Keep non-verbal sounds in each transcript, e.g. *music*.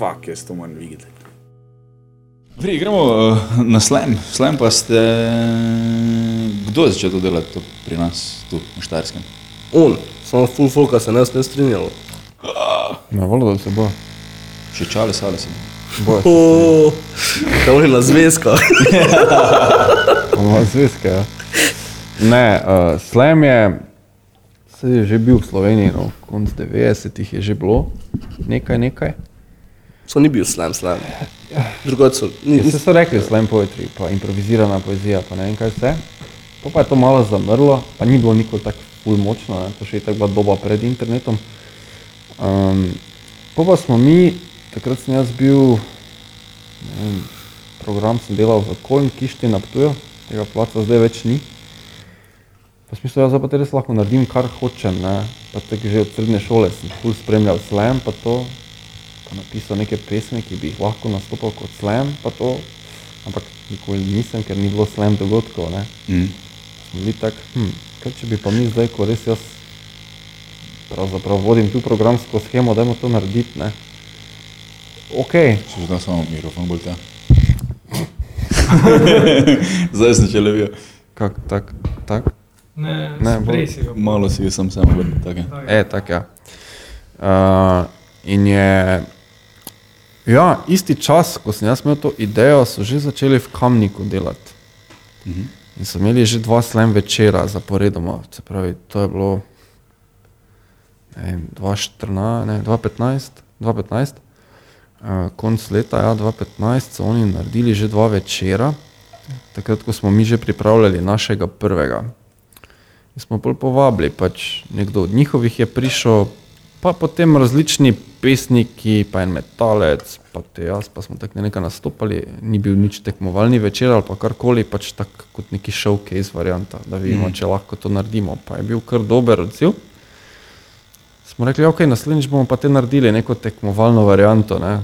fuck, jaz to moram videti. Pri, gremo uh, na slam. Slam pa ste. Kdo je začel to delati to pri nas, tu v Štajerskem? On, samo full folka se nas ne strinjalo. Ne, volim, da se bo. Še čale sale sem. Boje. Oh, to je na zvezka. Imamo zvezke. Ja. Ne, uh, slam je, se je že bil v Sloveniji, no, konc 90-ih je že bilo, nekaj, nekaj. So ni bil slam, slam. Drugače so, ni, Vse so rekli slam poetry, pa improvizirana poezija, pa ne vem kaj vse. Pa, pa je to malo zamrlo, pa ni bilo nikoli tako ful močno, ne? to še je tako bila doba pred internetom. Um, pa pa smo mi, takrat sem jaz bil, vem, program sem delal v Koln Kišti na Ptuju, tega placa zdaj več ni. Pa sem mislil, ja, zdaj pa res lahko naredim, kar hočem, ne. Pa tako že od srednje šole sem ful spremljal slam, pa to, napisal neke pesmi, ki bi jih lahko nastopal kot slam, pa to, ampak nikoli nisem, ker ni bilo slam dogodkov, ne. Mm. Smo bili tak, hm, kaj če bi pa mi zdaj, ko res jaz pravzaprav vodim tu programsko schemo, dajmo to narediti, ne. Ok, Če že da samo mikrofon bolj tja. *laughs* Zdaj sem če levijo. kak, tak, tak. Ne, Ne, bolj- si ga Malo si ga sam samo vrnil. tako je. E, tako ja. Uh, in je, ja, isti čas, ko sem jaz imel to idejo, so že začeli v Kamniku delati. Mhm. In so imeli že dva slam večera zaporedoma, se pravi, to je bilo vem, 2014, ne, 2015, 2015. Uh, konc leta, ja, 2015, so oni naredili že dva večera, takrat, ko smo mi že pripravljali našega prvega. In smo bolj povabili, pač nekdo od njihovih je prišel, pa potem različni pesniki, pa en metalec, pa te jaz, pa smo tako nekaj nastopali, ni bil nič tekmovalni večer ali pa karkoli, pač tako kot neki showcase varianta, da vidimo, mm. če lahko to naredimo. Pa je bil kar dober odziv. Smo rekli, ok, naslednjič bomo pa te naredili neko tekmovalno varianto. Ne.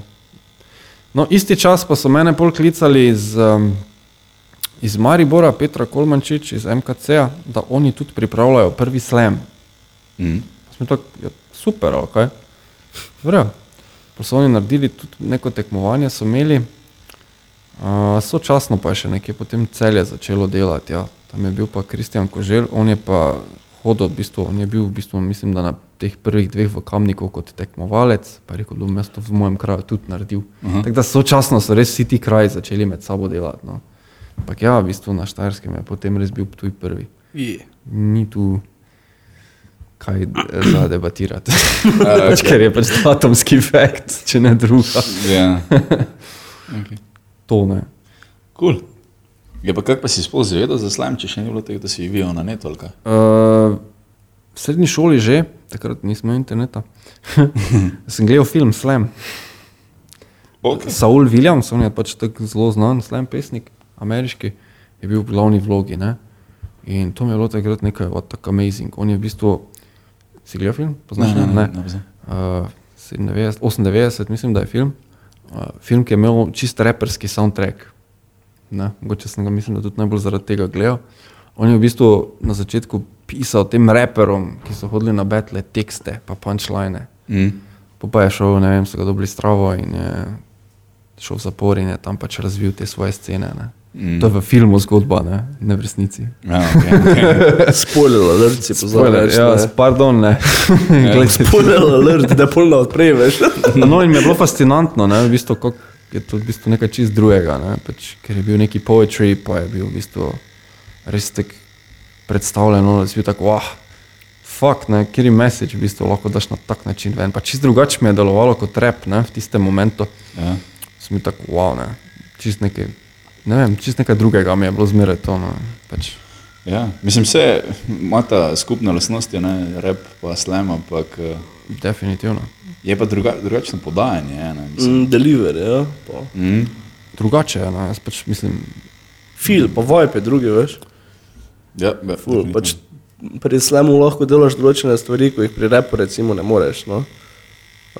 No, isti čas pa so mene pol klicali iz, um, iz Maribora, Petra Kolmančič iz MKC-a, da oni tudi pripravljajo prvi slam. Mm. Smo tako, ja, super, ali kaj? Vrejo. Pa so oni naredili tudi neko tekmovanje, so imeli, uh, sočasno pa je še nekaj potem celje začelo delati. Ja. Tam je bil pa Kristjan Kožel, on je pa hodil, v bistvu, on je bil v bistvu, mislim, da na teh prvih dveh v Kamniku kot tekmovalec, pa je rekel, da bom jaz to v mojem kraju tudi naredil. Tako da sočasno so res vsi ti kraji začeli med sabo delati. No. Ampak ja, v bistvu na Štajerskem je potem res bil tuj prvi. Je. Ni tu kaj eh, za debatirati. *laughs* pač, ker je pač to atomski efekt, če ne druga. Ja. *laughs* Okay. To ne. Cool. Ja, pa kako pa si sploh zvedel za slam, če še ni bilo tega, da si videl na netu? Uh, v srednji šoli že, takrat nismo imeli interneta. *laughs* Sem gledal film Slam. Okay. Saul Williams, on je pač tako zelo znan slam pesnik, ameriški, je bil v glavni vlogi. Ne? In to mi je bilo takrat nekaj what tako amazing. On je v bistvu, si gledal film? Poznaš? Ne, ne, ne, ne. ne. Uh, 97, 98, mislim, da je film. Uh, film, ki je imel čist reperski soundtrack. Ne, mogoče sem ga, mislim, da tudi najbolj zaradi tega gledal. On je v bistvu na začetku pisal tem reperom, ki so hodili na betle, tekste, pa punčline. Mm. Po pa je šel, ne vem, so ga dobili stravo in je šel v zapor in je tam pač razvil te svoje scene. Ne. Mm. To je v filmu zgodba, ne, ne v resnici. Ja, okay, okay. *laughs* Spoiler alert si reči. ja, ne. pardon, ne. *laughs* Glejte, Spoiler *laughs* alert, da polno odpreješ. No, in mi je bilo fascinantno, ne, v bistvu, kako je to v bistvu nekaj čist drugega, ne, pač, ker je bil neki poetry, pa je bil v bistvu res tako predstavljeno, da si bil tako, ah, fuck, ne, kjer je message v bistvu lahko daš na tak način ven. Pa čist drugače mi je delovalo kot rap, ne, v tistem momentu. Ja. Sem bil tako, wow, ne, čist nekaj, ne vem, čist nekaj drugega mi je bilo zmeraj to, no, pač. Ja. Mislim, vse ima ta skupna lastnost, ne rep pa slam, ampak eh, Definitivno. je pa druga, drugačno podajanje. Ne, mislim. Mm, deliver, ja. Pa. Mm. Drugače je, no, jaz pač mislim, Fil, pa vibe je drugi, veš. Ja, ja, Ful, pač pri slemu lahko delaš določene stvari, ko jih pri repu recimo ne moreš, no?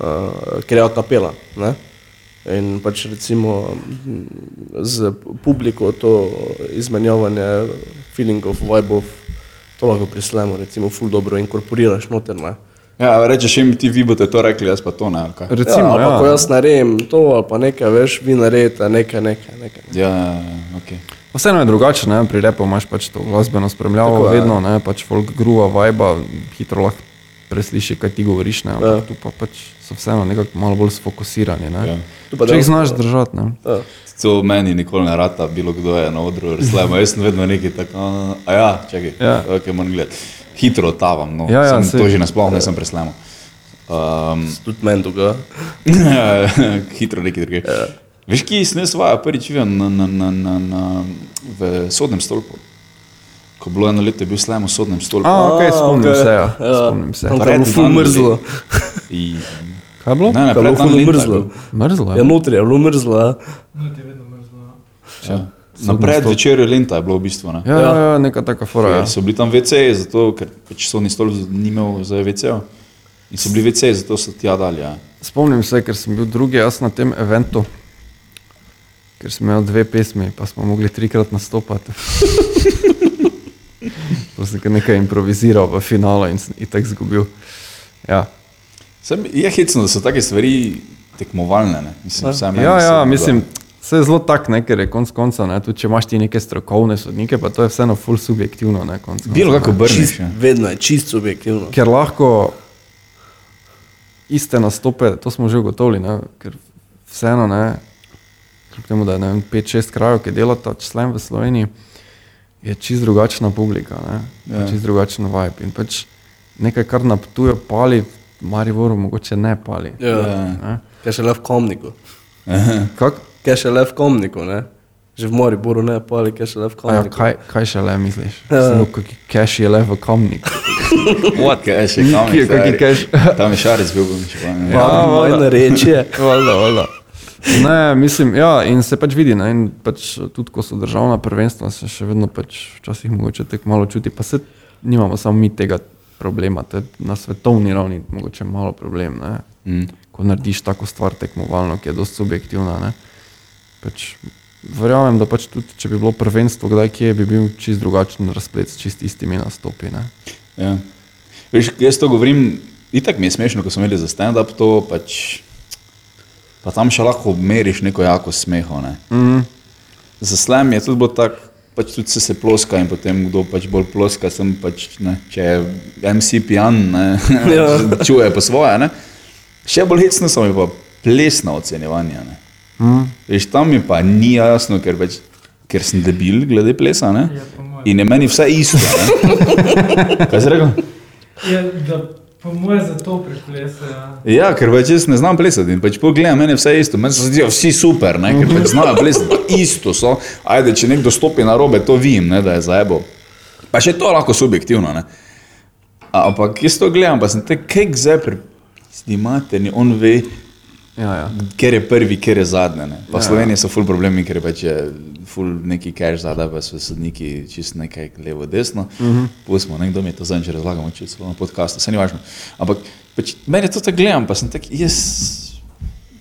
uh, ker je akapela. Ne? In pač recimo z publiko to izmenjavanje feelingov, vibov, to lahko pri slemu recimo ful dobro inkorporiraš noter. Ne? Ja, rečeš jim, ti vi boste to rekli, jaz pa to ne. kaj? Recimo, ja, ja, ja. Ko jaz naredim to, ali pa nekaj, veš, vi naredite nekaj, nekaj. nekaj. Ja, ok. Vseeno je drugače, ne? pri repu imaš pač to glasbeno spremljavo, Tako vedno, ne? pač folk gruva, vajba, hitro lahko presliši, kaj ti govoriš, ne? ampak Ja. tu pa pač so vseeno nekako malo bolj sfokusirani. Ne? Ja. Tu pa Če jih dejansko- znaš držati. Ne? Ja. To meni nikoli ne rata, bilo kdo je na odru, slabo, jaz sem vedno neki tako, a, a ja, čakaj, Ja. ok, moram gledati. Hitro tavam, no, Ja, ja, sem, to že nasploh ne sem preslamo. Um, Tudi meni dogaja. *laughs* hitro neki drugi. Ja. Veš, ki sem jaz vaja prvič videl na, na, na, na, na, v sodnem stolpu. Ko je bilo eno leto, je bil slem v sodnem stolpu. A, ok, spomnim ok. se. Ja. Ja. Spomnim se. Tam Pred je bilo mrzlo. I- Kaj je bilo? Ne, ne, Tam je pred bilo ful dan leta je mrzlo. bil. Mrzlo Ja, je. notri je bilo mrzlo. Ja. Ja. Na predvečerju lenta je bilo v bistvu. Ne? Ja, ja, ja, neka taka fora. Ja. So bili tam WC-ji, zato ker pač sodni stol ni imel za WC-jo. In so bili WC-ji, zato so tja dali. Ja. Spomnim se, ker sem bil drugi jaz na tem eventu, ker sem imel dve pesmi, pa smo mogli trikrat nastopati. *laughs* Pa sem nekaj improviziral v finalu in sem itak izgubil. Ja, Sem, je hecno, da so take stvari tekmovalne. Ne? Mislim, vsaj meni ja, ja mislim, vse je zelo tak, ne, ker je konc konca, ne, tudi če imaš ti neke strokovne sodnike, pa to je vseeno full subjektivno. Ne, konc konca, Bilo kako. Čist, Ja. vedno je čist subjektivno. Ker lahko iste nastope, to smo že ugotovili, ne, ker vseeno ne, kljub temu, da je 5-6 krajev, ki delata člen v Sloveniji, je čist drugačna publika, ne, Ja. ja. čist drugačen vibe. In pač nekaj, kar na tujo pali, v Mariboru mogoče ne pali. Ja. Ne. Kaj še le v komniku. *laughs* Kak? Kaj še le v komniku, ne? Že v Moriboru ne, pa ali kaj še le v Ja, komniku. kaj, kaj še le misliš? *laughs* Ja. Samo kaki cash je le v kamniku. *laughs* What, kaj je še? Kje, kaki cash? Tam je šarec bil. če pa ne. Ja, Ja, moje valjda. narečje. Valjda, valjda. Ne, mislim, ja, in se pač vidi, ne, in pač tudi ko so državna prvenstva, se še vedno pač včasih mogoče tako malo čuti, pa se nimamo samo mi tega problema, to je na svetovni ravni mogoče malo problem, ne. Mm. Ko narediš tako stvar tekmovalno, ki je dosti subjektivna, ne. Pač verjamem, da pač tudi, če bi bilo prvenstvo kdaj kje, bi bil čist drugačen razplet s čist istimi nastopi, ne. Ja. Veš, jaz to govorim, itak mi je smešno, ko smo imeli za stand-up to, pač, pa tam še lahko meriš neko jako smeho. Ne. Mm. Za slam je tudi bilo tako, pač tudi se, se ploska in potem kdo pač bolj ploska, sem pač, ne, če je MC pijan, ne, *laughs* Ja. čuje po svoje. Ne. Še bolj hecno so mi pa plesna ocenjevanja. Ne. Mm. Veš, tam mi pa ni jasno, ker, pač, ker sem debil glede plesa ne. in je meni vse isto. ne. *laughs* Kaj si rekel? Je, da po mojem za to priplesajo. Ja, ker pač jaz ne znam plesati in pač pogledam, meni je vse isto, meni se zdijo vsi super, ne? ker pač znajo plesati, isto so. Ajde, če nekdo stopi na robe, to vidim, ne, da je zajebo. Pa še to lahko subjektivno. Ne? Ampak jaz to gledam, pa sem te kek zdaj, snimate, on ve, Ja, ja. ker je prvi, ker je zadnji. Pa v Ja. Sloveniji so ful problemi, ker je pač je ful neki cash zadaj, pa so sodniki čist nekaj levo, desno. Uh -huh. Pustimo, nekdo mi je to zdaj že razlagamo, če so na podkastu, se ni važno. Ampak pač, meni to tako gledam, pa sem tak, jaz,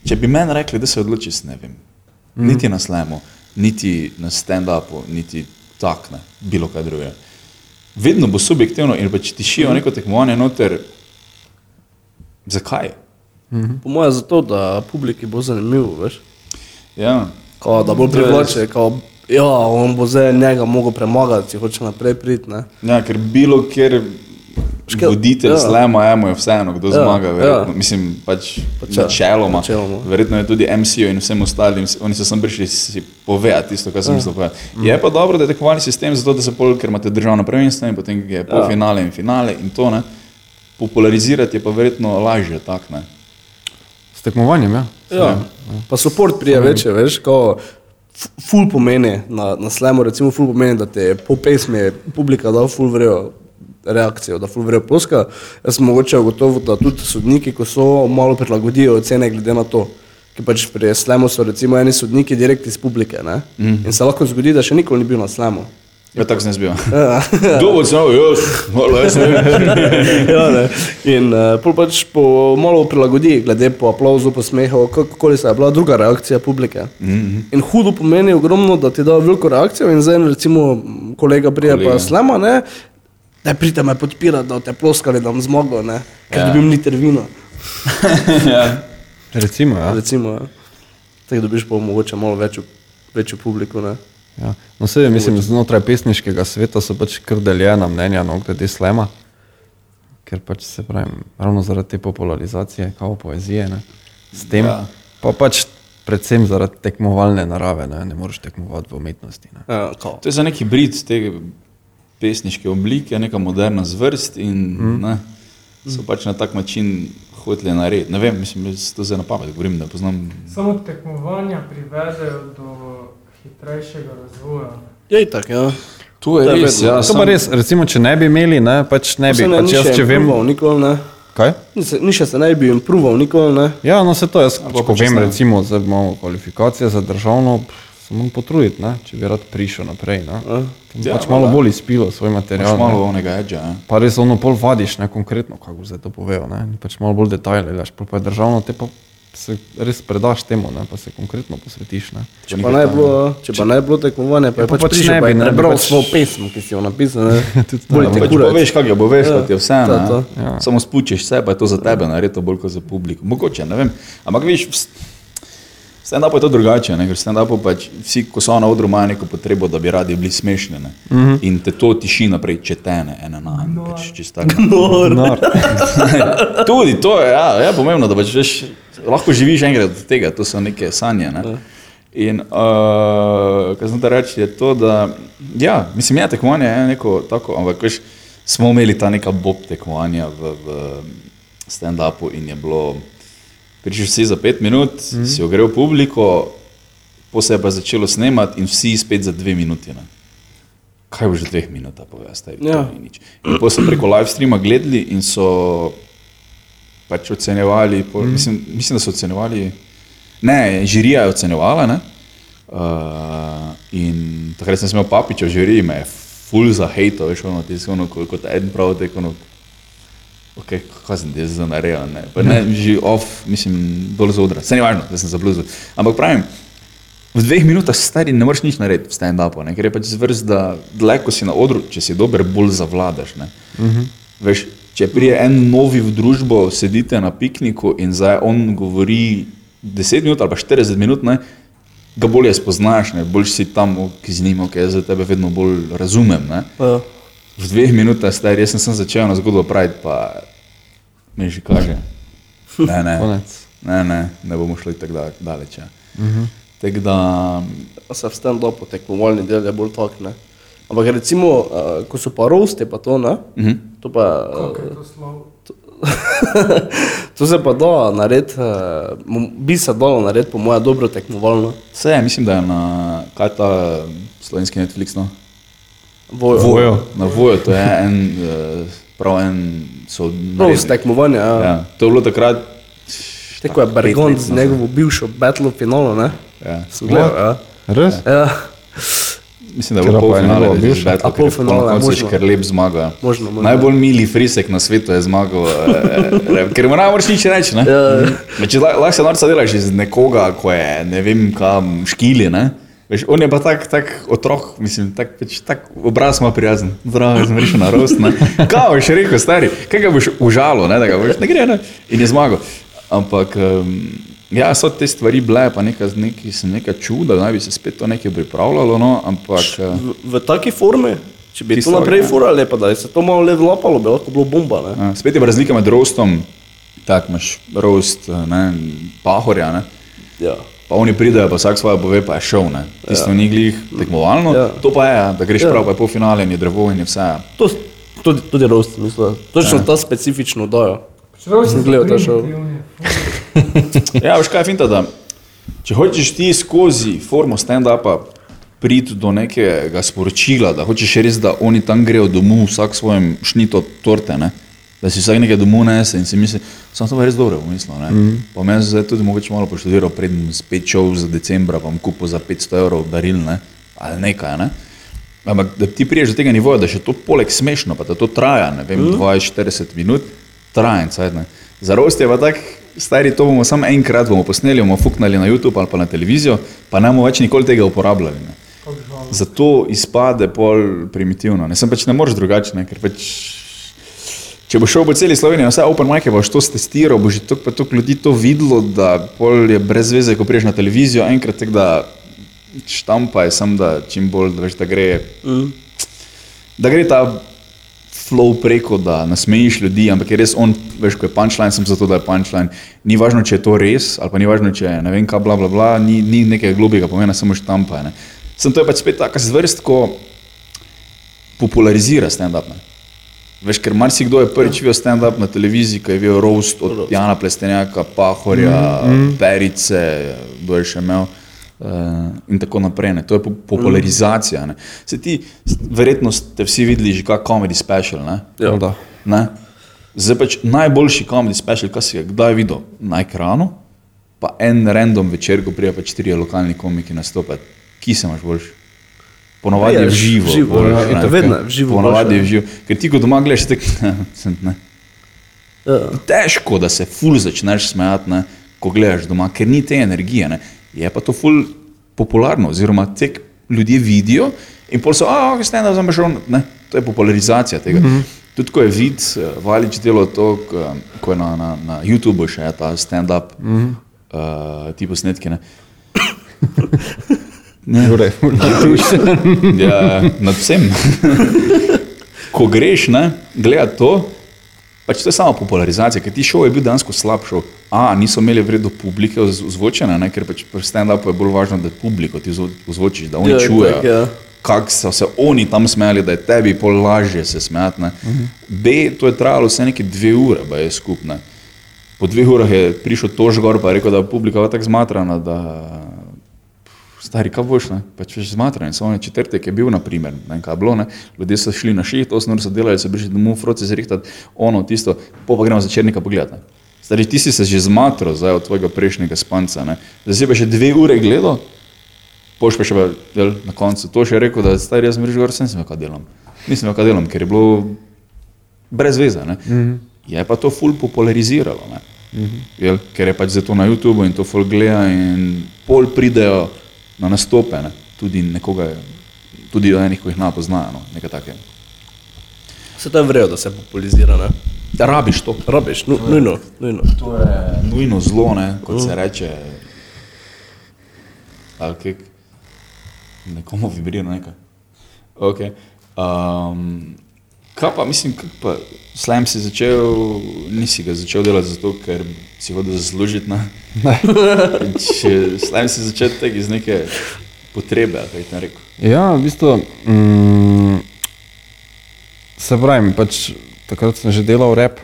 če bi meni rekli, da se odloči, ne vem. Uh -huh. Niti na slemu, niti na stand-upu, niti tak, ne, bilo kaj drugega. Vedno bo subjektivno in pač tišijo neko tekmovanje noter. Zakaj? Po mojem zato, da publiki bo zanimivo, veš. Ja. Kao, da bo privlače, kao, ja, on bo zdaj njega mogel premagati, če hoče naprej priti, ne. Ja, ker bilo kjer Škel- voditelj ja. ja. slema, je mu je vseeno, kdo Ja, ja. zmaga. Verjetno. ja. Ja. Mislim, pač Pač ja, načeloma. načeloma. Verjetno je tudi MC-ju in vsem ostalim, oni so sem prišli si povedati tisto, kar sem Ja. mislil povedati. Je pa dobro, da je tekmovalni sistem, zato da se pol, ker imate državno prvenstvo in potem je polfinale in finale in to ne. Popularizirati je pa verjetno lažje, tak ne. Tekmovanjem, ja. Ja. Pa support prije večje, veš, kao, f- ful pomeni, na, na slemu recimo ful pomeni, da te po pesmi publika da ful vrejo reakcijo, da ful vrejo ploska. Jaz sem mogoče ugotovil, da tudi sodniki, ko so malo prilagodijo ocene glede na to. Ker pač pri slemu so recimo eni sodniki direkt iz publike, ne? Mm. In se lahko zgodi, da še nikoli ni bil na slemu. Ja, tako sem jaz bil. Ja. *laughs* Bo znal, jaz, malo jaz ne vem. *laughs* ja, ne. In uh, pol pač po malo prilagodi, glede po aplauzu, po smehu, kako se je bila druga reakcija publike. Mm -hmm. In hudo pomeni ogromno, da ti da veliko reakcijo in zdaj recimo kolega prije Kolega. pa slema, ne. da pridite me podpirati, da te ploskali, da bom zmagal, ne? ker Ja. dobim liter vina. *laughs* ja. Recimo, ja. Recimo, ja. Tako dobiš pa mogoče malo večjo, večjo publiko. Ne? Ja. No, vse, mislim, znotraj pesniškega sveta so pač kar deljena mnenja no, glede slema, ker pač se pravi, ravno zaradi te popularizacije, kao poezije, ne, s tem, Ja. ja. pa pač predvsem zaradi tekmovalne narave, ne, ne moreš tekmovati v umetnosti. Ne. Ja, kao. To je za neki brid te pesniške oblike, neka moderna zvrst in mm. ne, so pač na tak način hoteli narediti. Ne vem, mislim, jaz to zdaj na pamet govorim, ne poznam. Samo tekmovanja privedejo do hitrejšega razvoja. Je itak, ja. To je res, ja. To pa res, recimo, če ne bi imeli, ne, pač ne bi, pač jaz če vem, nikoli, ne. kaj? Ni se- Ni še se ne bi improval nikoli, ne. Ja, no se to jaz pa pač počasneje. povem, recimo, zdaj imamo kvalifikacije za državno, se moram potruditi, ne, če bi rad prišel naprej. Ne. Ja. Ja, Pač malo valjda. bolj izpilo svoj material. malo ne. onega edža. Ja. Pa res ono pol vadiš, ne konkretno, kako zdaj to povejo, ne, pač malo bolj detajle, daš, pol pa je državno, te pa se res predaš temu, ne, pa se konkretno posvetiš. Ne. Če pa ne bi bilo, če pa ne bi bilo tekmovanja, pa je pa pač pač prišel, ne pa bi, je ne, prebral pač- svojo pesem, ki si jo napisal, ne. *laughs* Tudi to, Bolj ja. te Pač kurac. poveš, kako jo bo veš, Ja, kot je vse. to je ne. to. Ja. Samo spučiš se, pa je to za tebe naredito bolj kot za publiko. Mogoče, ne vem. Ampak veš, stand-up je to drugače, ne? ker stand-up pač vsi, ko so na odru, imajo neko potrebo, da bi radi bili smešni. ne. In te to tiši naprej, če tene, ena na ena. Pač, čisto *laughs* tako. Nor. *laughs* Tudi to je, ja, je pomembno, da pač veš, lahko živiš enkrat od tega, to so neke sanje. Ne? In uh, kar sem te reči, je to, da ja, mislim, je tekmovanje je neko tako, ampak veš, smo imeli ta neka bob tekmovanja v, v stand-upu in je bilo, prišel si za pet minut, mm. si ogrel publiko, po se je pa začelo snemati in vsi spet za dve minuti. Ne? Kaj boš v dveh minutah povedal, Ja. to ni nič. In potem so preko live streama gledali in so pač ocenjevali, po, mm. mislim, mislim, da so ocenjevali, ne, žirija je ocenjevala. Ne? Uh, in takrat sem imel papiča v žiriji, me je full za hejto, veš, ono, ti si ono, ko- kot en prav tek, ono, ok, kaj sem zdaj za naredil, ne, pa ne, že off, mislim, dol z odra, se ni važno, da sem zabluzil. Ampak pravim, v dveh minutah stari ne moreš nič narediti v stand-upu, ker je pač zvrst, da dlje, ko si na odru, če si dober, bolj zavladaš. Ne. Uh -huh. Veš, če prije en novi v družbo, sedite na pikniku in zdaj on govori 10 minut ali pa 40 minut, ne, ga bolje spoznaš, ne, bolj si tam, ki z njim, ki jaz za tebe vedno bolj razumem. Ne. Ja. V dveh minutah, stari, jaz sem, sem začel na zgodbo praviti, pa mi že kaže. Ne, ne, ne, ne, ne bomo šli tako da- daleč. Ja. Uh -huh. Tako da, Pa se v stand-upu tekmovalni del je bolj tak, ne. Ampak recimo, uh, ko so pa roste, pa to, ne, uh Mhm. -huh. to pa, uh, to *laughs* to se pa da narediti, uh, bi se dalo narediti, po mojem, dobro tekmovalno. vse je, mislim, da je na, kaj ta slovenski Netflix, no? Vojo. Vojo. Na Voju, to je en, eh, prav en, so Roast naredili. tekmovanja, ja. ja. To je bilo takrat. Tako je Bergond z njegovo bivšo battle finalu, ne. Ja. So gledali, ja. Res? Ja, Mislim, da je bilo polfinale, A ker je polfinale, na koncu možno. Ker lep zmaga. ja. Možno, možno. Najbolj mili frisek na svetu je zmagal, eh, eh, ker mu ne moreš nič reči. Ne? Ja, če la- lahko se norca delaš iz nekoga, ko je ne vem kam škili, ne? Veš, on je pa tak, tak otrok, mislim, tak, pač, tak obraz ima prijazen. Zdravo, sem rešil na rost. ne. *laughs* Kaj boš rekel, stari, kaj ga boš užalo, ne, da ga boš, ne gre, ne. In je zmagal. Ampak, um, ja, so te stvari bile, pa neka, neki, sem neka čuda, da bi se spet to nekaj pripravljalo, no, ampak. eh, v, v taki formi, če bi to naprej furali, pa da se to malo le vlapalo, bi lahko bilo bomba, ne. Ja, spet je razlika med rostom, tako imaš rost, ne, pahorja, ne. Ja. Pa oni pridejo, pa vsak svoje pove, pa je šel, ne. Tisto ja. ni glih tekmovalno, Ja. to pa je, da greš Ja. prav, pa je polfinale in je drevo in je vse. To, tudi, tudi roast, mislim, točno ja. ta specifično dajo. Človek Sem gledal ta šov. *laughs* Ja, veš kaj je finta, da če hočeš ti skozi formo stand-upa priti do nekega sporočila, da hočeš res, da oni tam grejo domov, vsak svojim šnito torte, ne? Da si vsak nekaj domov nese in si misli, sem to res dobro umislil. Mm -hmm. Pa meni se tudi mogoče malo poštudiral, predem spet šel za decembra, pa bom kupil za 500 evrov daril, ne? ali nekaj. Ne? Ampak da ti priješ do tega nivoja, da še to poleg smešno, pa da to traja, ne vem, 20-40 minut, traja en cajt. Za rost je pa tak, stari, to bomo samo enkrat bomo posneli, bomo fuknali na YouTube ali pa na televizijo, pa bomo več nikoli tega uporabljali. Ne. Zato izpade pol primitivno. Ne, sem pač ne moreš drugače, ne, ker pač. Če boš šel po celi Sloveniji, vse open mic, boš to testiral, bo že toliko tok ljudi to videlo, da pol je brez veze, ko priješ na televizijo, enkrat tek, da štampa je sem, da čim bolj, da veš, da gre, Mm. da gre ta flow preko, da nasmejiš ljudi, ampak je res on, veš, ko je punchline, sem zato, da je punchline. Ni važno, če je to res, ali pa ni važno, če je ne vem, kaj, bla, bla, bla, ni, ni nekaj globjega pomena, samo štampa. je, Ne. Sem to je pač spet taka zvrst, ko popularizira stand-up. ne. Veš, ker marsikdo je prvič videl stand-up na televiziji, ko je videl roast od Jana Plestenjaka, Pahorja, mm -hmm. Perice, kdo je še imel. Uh, in tako naprej. Ne. To je po popularizacija. Ne. Se ti, verjetno ste vsi videli že kak komedi special. Ne? Ja. Da. Ne? Zdaj pač najboljši komedi special, kar si ga kdaj videl na ekranu, pa en random večer, ko prijajo pač trije lokalni komiki nastopati. Ki se imaš boljši? Ponovadi Ja, je v živo. živo, ja, ne. to vedno je v živo Ponovadi boljše, je v živo. Ker ti, ko doma gledaš, tek, *laughs* ne. Ja. težko, da se ful začneš smejati, ne, ko gledaš doma, ker ni te energije. Ne. Je pa to ful popularno, oziroma tek ljudje vidijo in pol so, a, ok, stand-up za mešon, ne, to je popularizacija tega. Mm -hmm. Tudi ko je vid, eh, Valič delo to, ko, ko je na, na, na YouTubu še ta stand-up, mm -hmm. uh, ti posnetki. *laughs* Torej, *laughs* ja, nad vsem. Ko greš, ne, gledati to, pač to je samo popularizacija, ker ti šov je bil dejansko slab šov. A, niso imeli vredno publike vzvočene, ne, ker pač pri stand-upu je bolj važno, da publiko ti vzvočiš, da oni Ja, čujejo, ja. kako so se oni tam smejali, da je tebi pol lažje se smejati. ne. B, to je trajalo vse neke dve ure, pa je skupne. Po dveh urah je prišel tož gor, pa je rekel, da je publika tako zmatrana, da Stari, kaj boš, ne? pač veš zmatran. Samo na četrtek je bil, na primer, ne kaj je bilo, ne? ljudje so šli na šiht, osem ur so delali, se prišli domov, froci zrihtati, ono, tisto, po pa gremo začernika pogledati. ne. Stari, ti si se že zmatral zdaj od tvojega prejšnjega spanca, ne? zdaj si pa še dve ure gledal, poš pa še pa, del, na koncu to še rekel, da stari, jaz sem rekel, sem sem kaj delam. Nisem kaj delam, ker je bilo brez veze. Mm -hmm. Je pa to ful populariziralo. Mm -hmm. Jel, ker je pač zato na YouTubu in to ful gleda in pol pridejo na nastope, ne? tudi nekoga, tudi enih, ko jih ne poznajo, no? nekaj takega. Se to je vredno, da se popularizira. Ne? Da rabiš to. Rabiš, nu, nujno, nujno. To je nujno zlo, ne? kot se reče. Ali kaj, nekomu vibrira nekaj. Okay. Um, kaj pa, mislim, kaj pa, slam si začel, nisi ga začel delati zato, ker si hodil zaslužiti. Ne? Če slam si začel tega iz neke potrebe, kaj ti rekel. Ja, v bistvu. Mm, se pravi, pač, takrat sem že delal rep.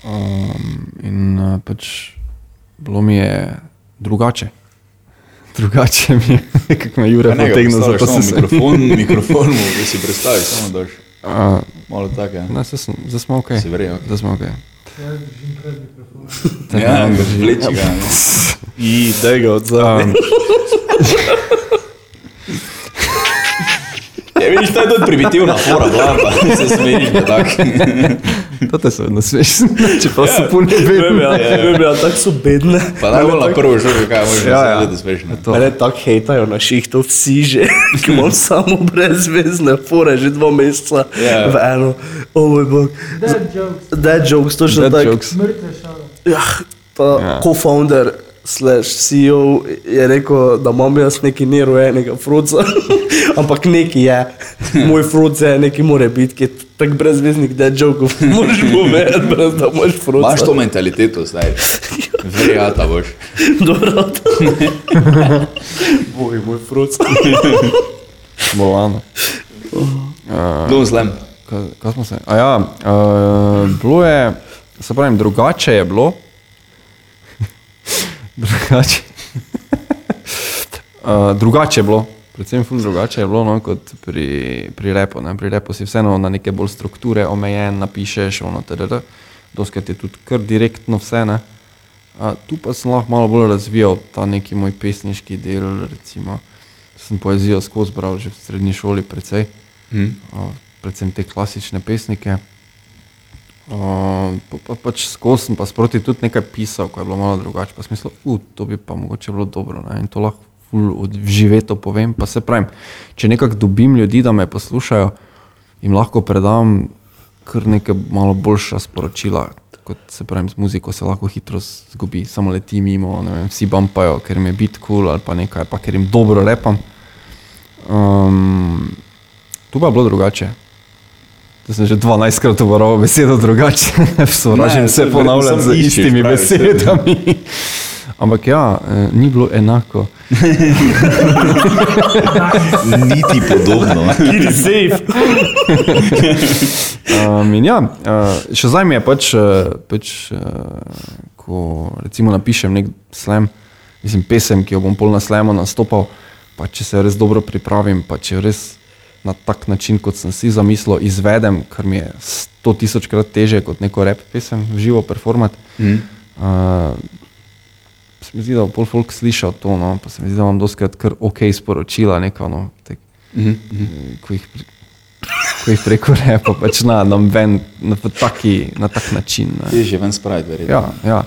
Um, in uh, pač bilo mi je drugače. *laughs* Drugače mi je, *laughs* kako me Jure potegne za to, mikrofon, *laughs* mikrofon, da si predstaviš, samo daš. Uh, Malo tako, ja. ne, zdaj sem- zdaj smo ok. Si verjel, ok. Zdaj smo ok. Jaz držim pred mikrofonom. Ja, vleči ga. ne. *laughs* I, da ga odzove. Um, Ja, vidiš, to je tudi primitivna fora, bila, pa *laughs* se smejiš, da tak. *laughs* *laughs* to te se vedno smeš, *laughs* čeprav so pune Vem, vedno. ja, vem, ja, tako so bedne. Pa najbolj na prvo žogo, kaj možeš, Ja, ja, ja. ja. da smešno. To. Mene tako hejtajo na šihtu vsi že, *laughs* ki imam samo brezvezne fore, že dva meseca Ja. v eno. O moj bog. Dead jokes, Dead jokes, točno tako. jokes. mrtve šale. Ja, ta Ja. ja. co-founder slash CEO je rekel, da imam jaz neki nerojenega fruca, *laughs* ampak neki je. Moj fruc je neki more biti, ki je tako brezveznik dead jokov. *laughs* Moraš povedati, brez da imaš fruca. Imaš to mentaliteto zdaj. *laughs* Verjata boš. Dobro. Boj, moj fruc. Bolano. Dom zlem. Kaj, kaj smo se? A ja, uh, bilo je, se pravim, drugače je bilo. Drugače. uh, *laughs* drugače je bilo, predvsem ful drugače je bilo no, kot pri, pri repu. Ne. Pri repu si vseeno na neke bolj strukture omejen, napišeš, ono, td. Doskrat je tudi kar direktno vse. Ne. A, tu pa sem lahko malo bolj razvijal ta neki moj pesniški del, recimo. Sem poezijo skozi bral že v srednji šoli precej Hm. o, predvsem te klasične pesnike. O, pa, pa, pač skozi sem pa sproti tudi nekaj pisal, ko je bilo malo drugače. Pa sem mislil, uh, to bi pa mogoče bilo dobro. Ne? In to lahko ful odživeto povem. Pa se pravim, če nekako dobim ljudi, da me poslušajo, jim lahko predam kar nekaj malo boljša sporočila. Kot se pravim, z muziko se lahko hitro zgubi, samo leti mimo, vem, vsi bampajo, ker jim je bit kul cool ali pa nekaj, pa ker jim dobro repam. Um, tu pa je bilo drugače. To sem že 12 krat uporabil besedo drugače, *laughs* sovražim se ponavljam z istimi besede. besedami. Ampak ja, eh, ni bilo enako. *laughs* Niti podobno. Kiri safe. *laughs* Um, in ja, uh, še zdaj mi je pač, uh, pač ko recimo napišem nek slam, mislim pesem, ki jo bom pol na slamu nastopal, pa če se res dobro pripravim, pa če res na tak način, kot sem si zamislil, izvedem, kar mi je sto tisočkrat teže kot neko rep pesem, v živo performat. Mm. Uh, se mi zdi, da bo pol folk slišal to, no, pa se mi zdi, da imam doskrat kar ok sporočila, neko, no, tek, Mm -hmm. ko jih, ko jih preko *laughs* repa, pač na, na, ven, na, taki, na tak način. Ne. Je že ven spraviti, verjetno. Ja, ja.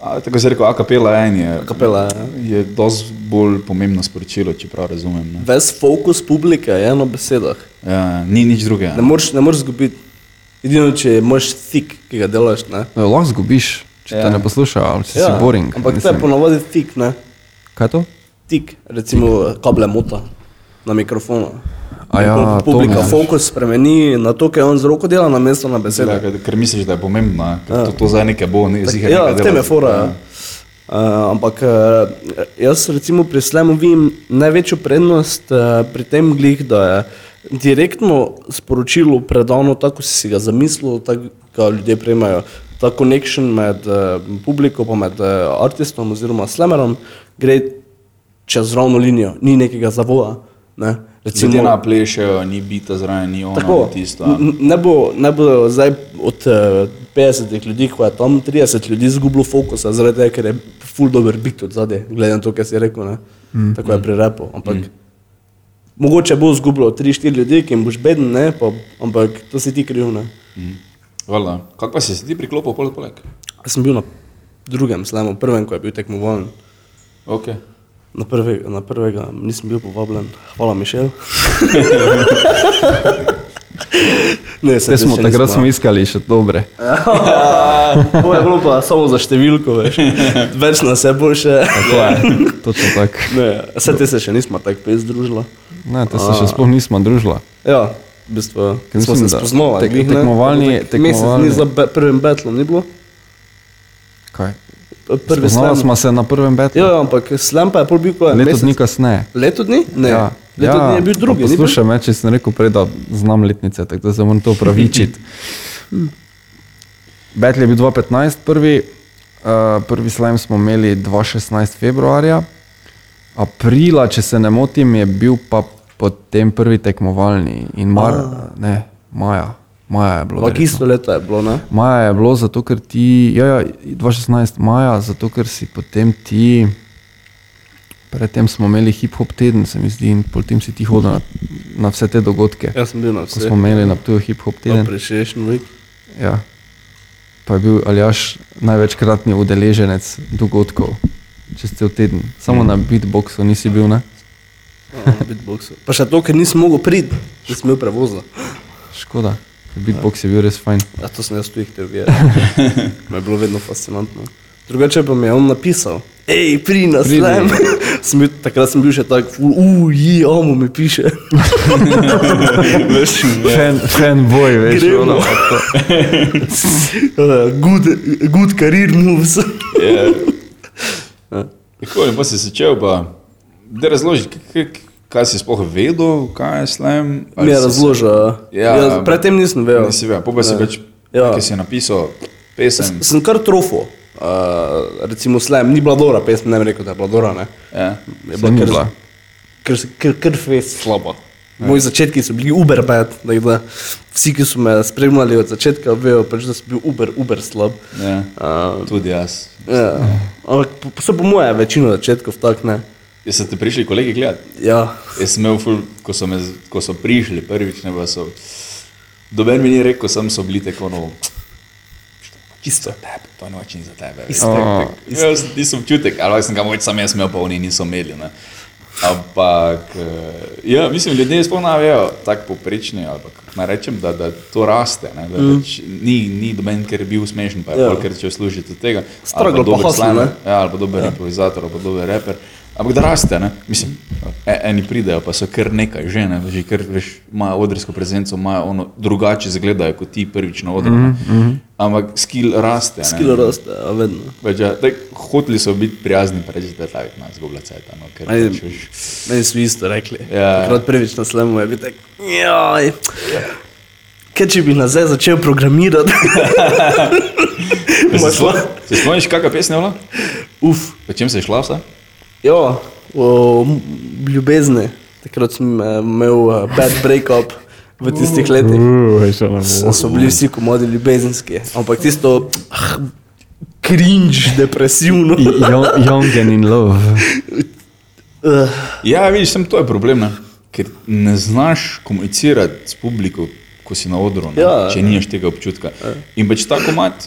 A, tako se reče, akapela en je. Kapela, ja. Je dosti bolj pomembno sporočilo, če prav razumem. Ne? Ves fokus publike je eno besedah. Ja, ni nič drugega. Ne moreš, ne moreš zgubiti. Edino, če imaš thik, ki ga delaš. Ne? No, lahko zgubiš, če ja. Ja. te ne poslušajo, ali si, ja. si boring. Ampak to je ponavadi thik, ne? Kaj je to? Tik, recimo kable mota na mikrofonu. A ja, to publika misliš. fokus spremeni na to, kar on z roko dela, na mesto na besede. Ja, ker, misliš, da je pomembno, ker to, to za neke bo, ne ziher Ja, nekaj v tem je fora. Ja. Uh, ampak uh, jaz recimo pri slemu vidim največjo prednost uh, pri tem glih, da je direktno sporočilo predano tako, kot si si ga zamislil, tako ga ljudje prejmajo. Ta connection med uh, publiko pa med uh, artistom oziroma slemerom gre čez ravno linijo, ni nekega zavoja. Ne? Ljudje naplešajo, ni bita zraven, ni ono, Tako, ni tisto. ne, bo, ne bo zdaj od uh, 50 ljudi, ko je tam 30 ljudi izgubilo fokusa, zaradi tega, ker je full dober bit od zadaj, glede na to, kar si rekel. Ne? Mm. Tako je pri repu. Ampak mm. mogoče bo izgubilo 3-4 ljudi, ki jim boš beden, ne? pa, ampak to si ti kriv. Ne? Hvala. Kako pa si se ti priklopil poleg poleg? Jaz sem bil na drugem slemu, prvem, ko je bil tekmovalen. Okay. Na, prve, na prvega nisem bil povabljen, hvala Mišel. *laughs* ne, Te smo, takrat smo iskali še dobre. *laughs* To je bilo pa samo za številko, veš. *laughs* Več nas je boljše. Tako je, točno tako. Ne, vse te se še nismo tako pes družila. Ne, te se še sploh nismo družila. Ja, v bistvu Ker smo mislim, se spoznali. tek- tekmovalni- Tako Mesec tekmovalni- ni za be, prvim betlom, ni bilo? Kaj? Prvi slam. smo se na prvem betu. Ja, ja, ampak slam pa je pol bil ko je Leto mesec. dni kasneje. Leto dni? Ne. Ja. Leto dni je bil drugi, ni bil? Slušaj, me, če sem rekel prej, da znam letnice, tako da se moram to upravičiti. *laughs* Betl je bil 2015 prvi, uh, prvi slajem smo imeli 2016 februarja, aprila, če se ne motim, je bil pa potem prvi tekmovalni in mar, ne, maja, maja je bilo. Ampak isto leto je bilo, ne? Maja je bilo zato, ker ti, ja, ja 2016 maja, zato ker si potem ti, predtem smo imeli hip-hop teden, se mi zdi, in potem si ti hodil na, na vse te dogodke. Jaz sem bil na Ko vse. smo imeli na tuju hip-hop teden. Appreciation week. Ja. Pa je bil Aljaš največkratni udeleženec dogodkov čez cel teden. Samo na beatboxu nisi bil, ne? Ja, na beatboxu. Pa še to, ker nisem mogel priti, nisem imel prevoza. Škoda. Beatbox je bil res fajn. Ja, to sem jaz tu jih te videl. *laughs* Me je bilo vedno fascinantno. Drugače pa mi je on napisal, hej, pri nas lem. *laughs* Bil, takrat sem bil še tak, uji, omo mi piše. *laughs* Veš, Fan, fanboy, veš, Gremo. ono, pa to. good, good career moves. Tako je, pa si začel, pa da razloži, k- k- kaj si sploh vedel, kaj je slam. ali Mi je si se- razložil. Ja, Ja, predtem nisem vedel. Nisi vedel, pa, pa si Ne. več, Ja. ja. ki si napisal pesem. Sem kar trofo. Uh, recimo slam, ni bila dobra pesem, ne bi rekel, da je bila dobra. Ne? Ja. Je kar- bila. ker, ker, ker fest slabo. Moji začetki so bili uber bad, tako da vsi, ki so me spremljali od začetka, vejo, pač, da sem bil uber, uber slab. Ja. Uh, Tudi jaz. ja. Ampak so po moje večino začetkov tak ne. Jaz so te prišli kolegi gledati. Ja, Jaz sem imel, ful, ko so, me, ko so prišli prvič, ne pa so. Doben mi ni rekel, sem so bili tako, no, Isto. Tebe, to noč ni za tebe. Isto. Tak, tak, Jaz nisem občutek, ali sem ga moč sam jaz imel, pa oni niso imeli. Ne. Ampak, eh, ja, mislim, ljudje vejo, tako poprečni, ali pa kako naj rečem, da, da to raste. Ne, da, mm. pač, ni, ni doben, ker je bil smešen, pa je Ja. ja. ker če služite tega. Ali pa slammer, ne? Ja, ali pa dober ja. improvizator, ali pa dober reper. Ampak da raste, ne? mislim, e, eni pridejo, pa so kar nekaj že, ne? že ker veš, imajo odrsko prezenco, imajo ono drugače izgledajo kot ti prvič na odru. Mm -hmm. Ampak skill raste. ne. Skilo raste, a vedno. Pač, ja, daj, hoteli so biti prijazni, pa reči, da je tako, nas zgublja cajt. No, ker Ajde. pač, veš, Meni so isto rekli. Ja. Takrat prvič na slemu je bil tak, joj. Kaj če bi nazaj začel programirati? *laughs* se spomniš, kakšna pesem je bila? Uf, Po čem se je šla vsa? Ja, o ljubezni. Takrat sem eh, imel eh, bad breakup v tistih letih. Ne So, bili vsi komodi ljubezenski, ampak tisto ah, cringe, depresivno. Young, young and in love. Uh, Ja, vidiš, sem to je problem, ne? ker ne znaš komunicirati s publiko, ko si na odru, ne? Ja. če nimaš tega občutka. In pač tako mat,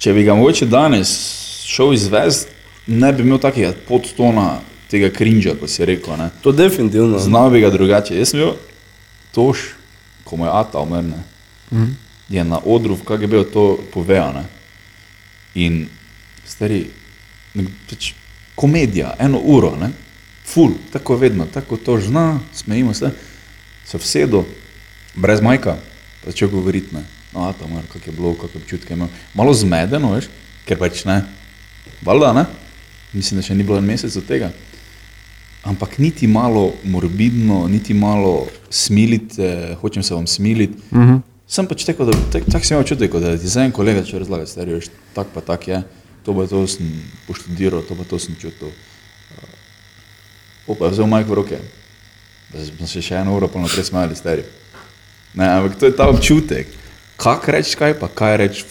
če bi ga mogoče danes šel izvesti, ne bi imel takega podtona tega krinža, kot si rekel. Ne? to definitivno. Znal bi ga drugače. Jaz sem bil tož, ko mu je Ata umrl, mm. je na odru v KGB to povedal. ne. In stari, pač, komedija, eno uro, ne? ful, tako vedno, tako to zna, smejimo se, se vsedo, brez majka, začel govoriti. Ne? No, Ata umrl, kak je bilo, kakšne občutke imel. Malo zmedeno, veš, ker pač ne, valjda, ne, mislim, da še ni bilo en mesec od tega ampak niti malo morbidno, niti malo smilite, hočem se vam smiliti. Mm -hmm. Sem pač tako, da tak, tak sem imel občutek, kot da ti za en kolega če razlaga, stari, veš, tak pa tak je, to pa to sem poštudiral, to pa to sem čutil. Uh, Opa, je vzel majk v roke, da smo se še eno uro pa naprej smajali, stari. Ne, ampak to je ta občutek. Kak reči kaj, pa kaj reči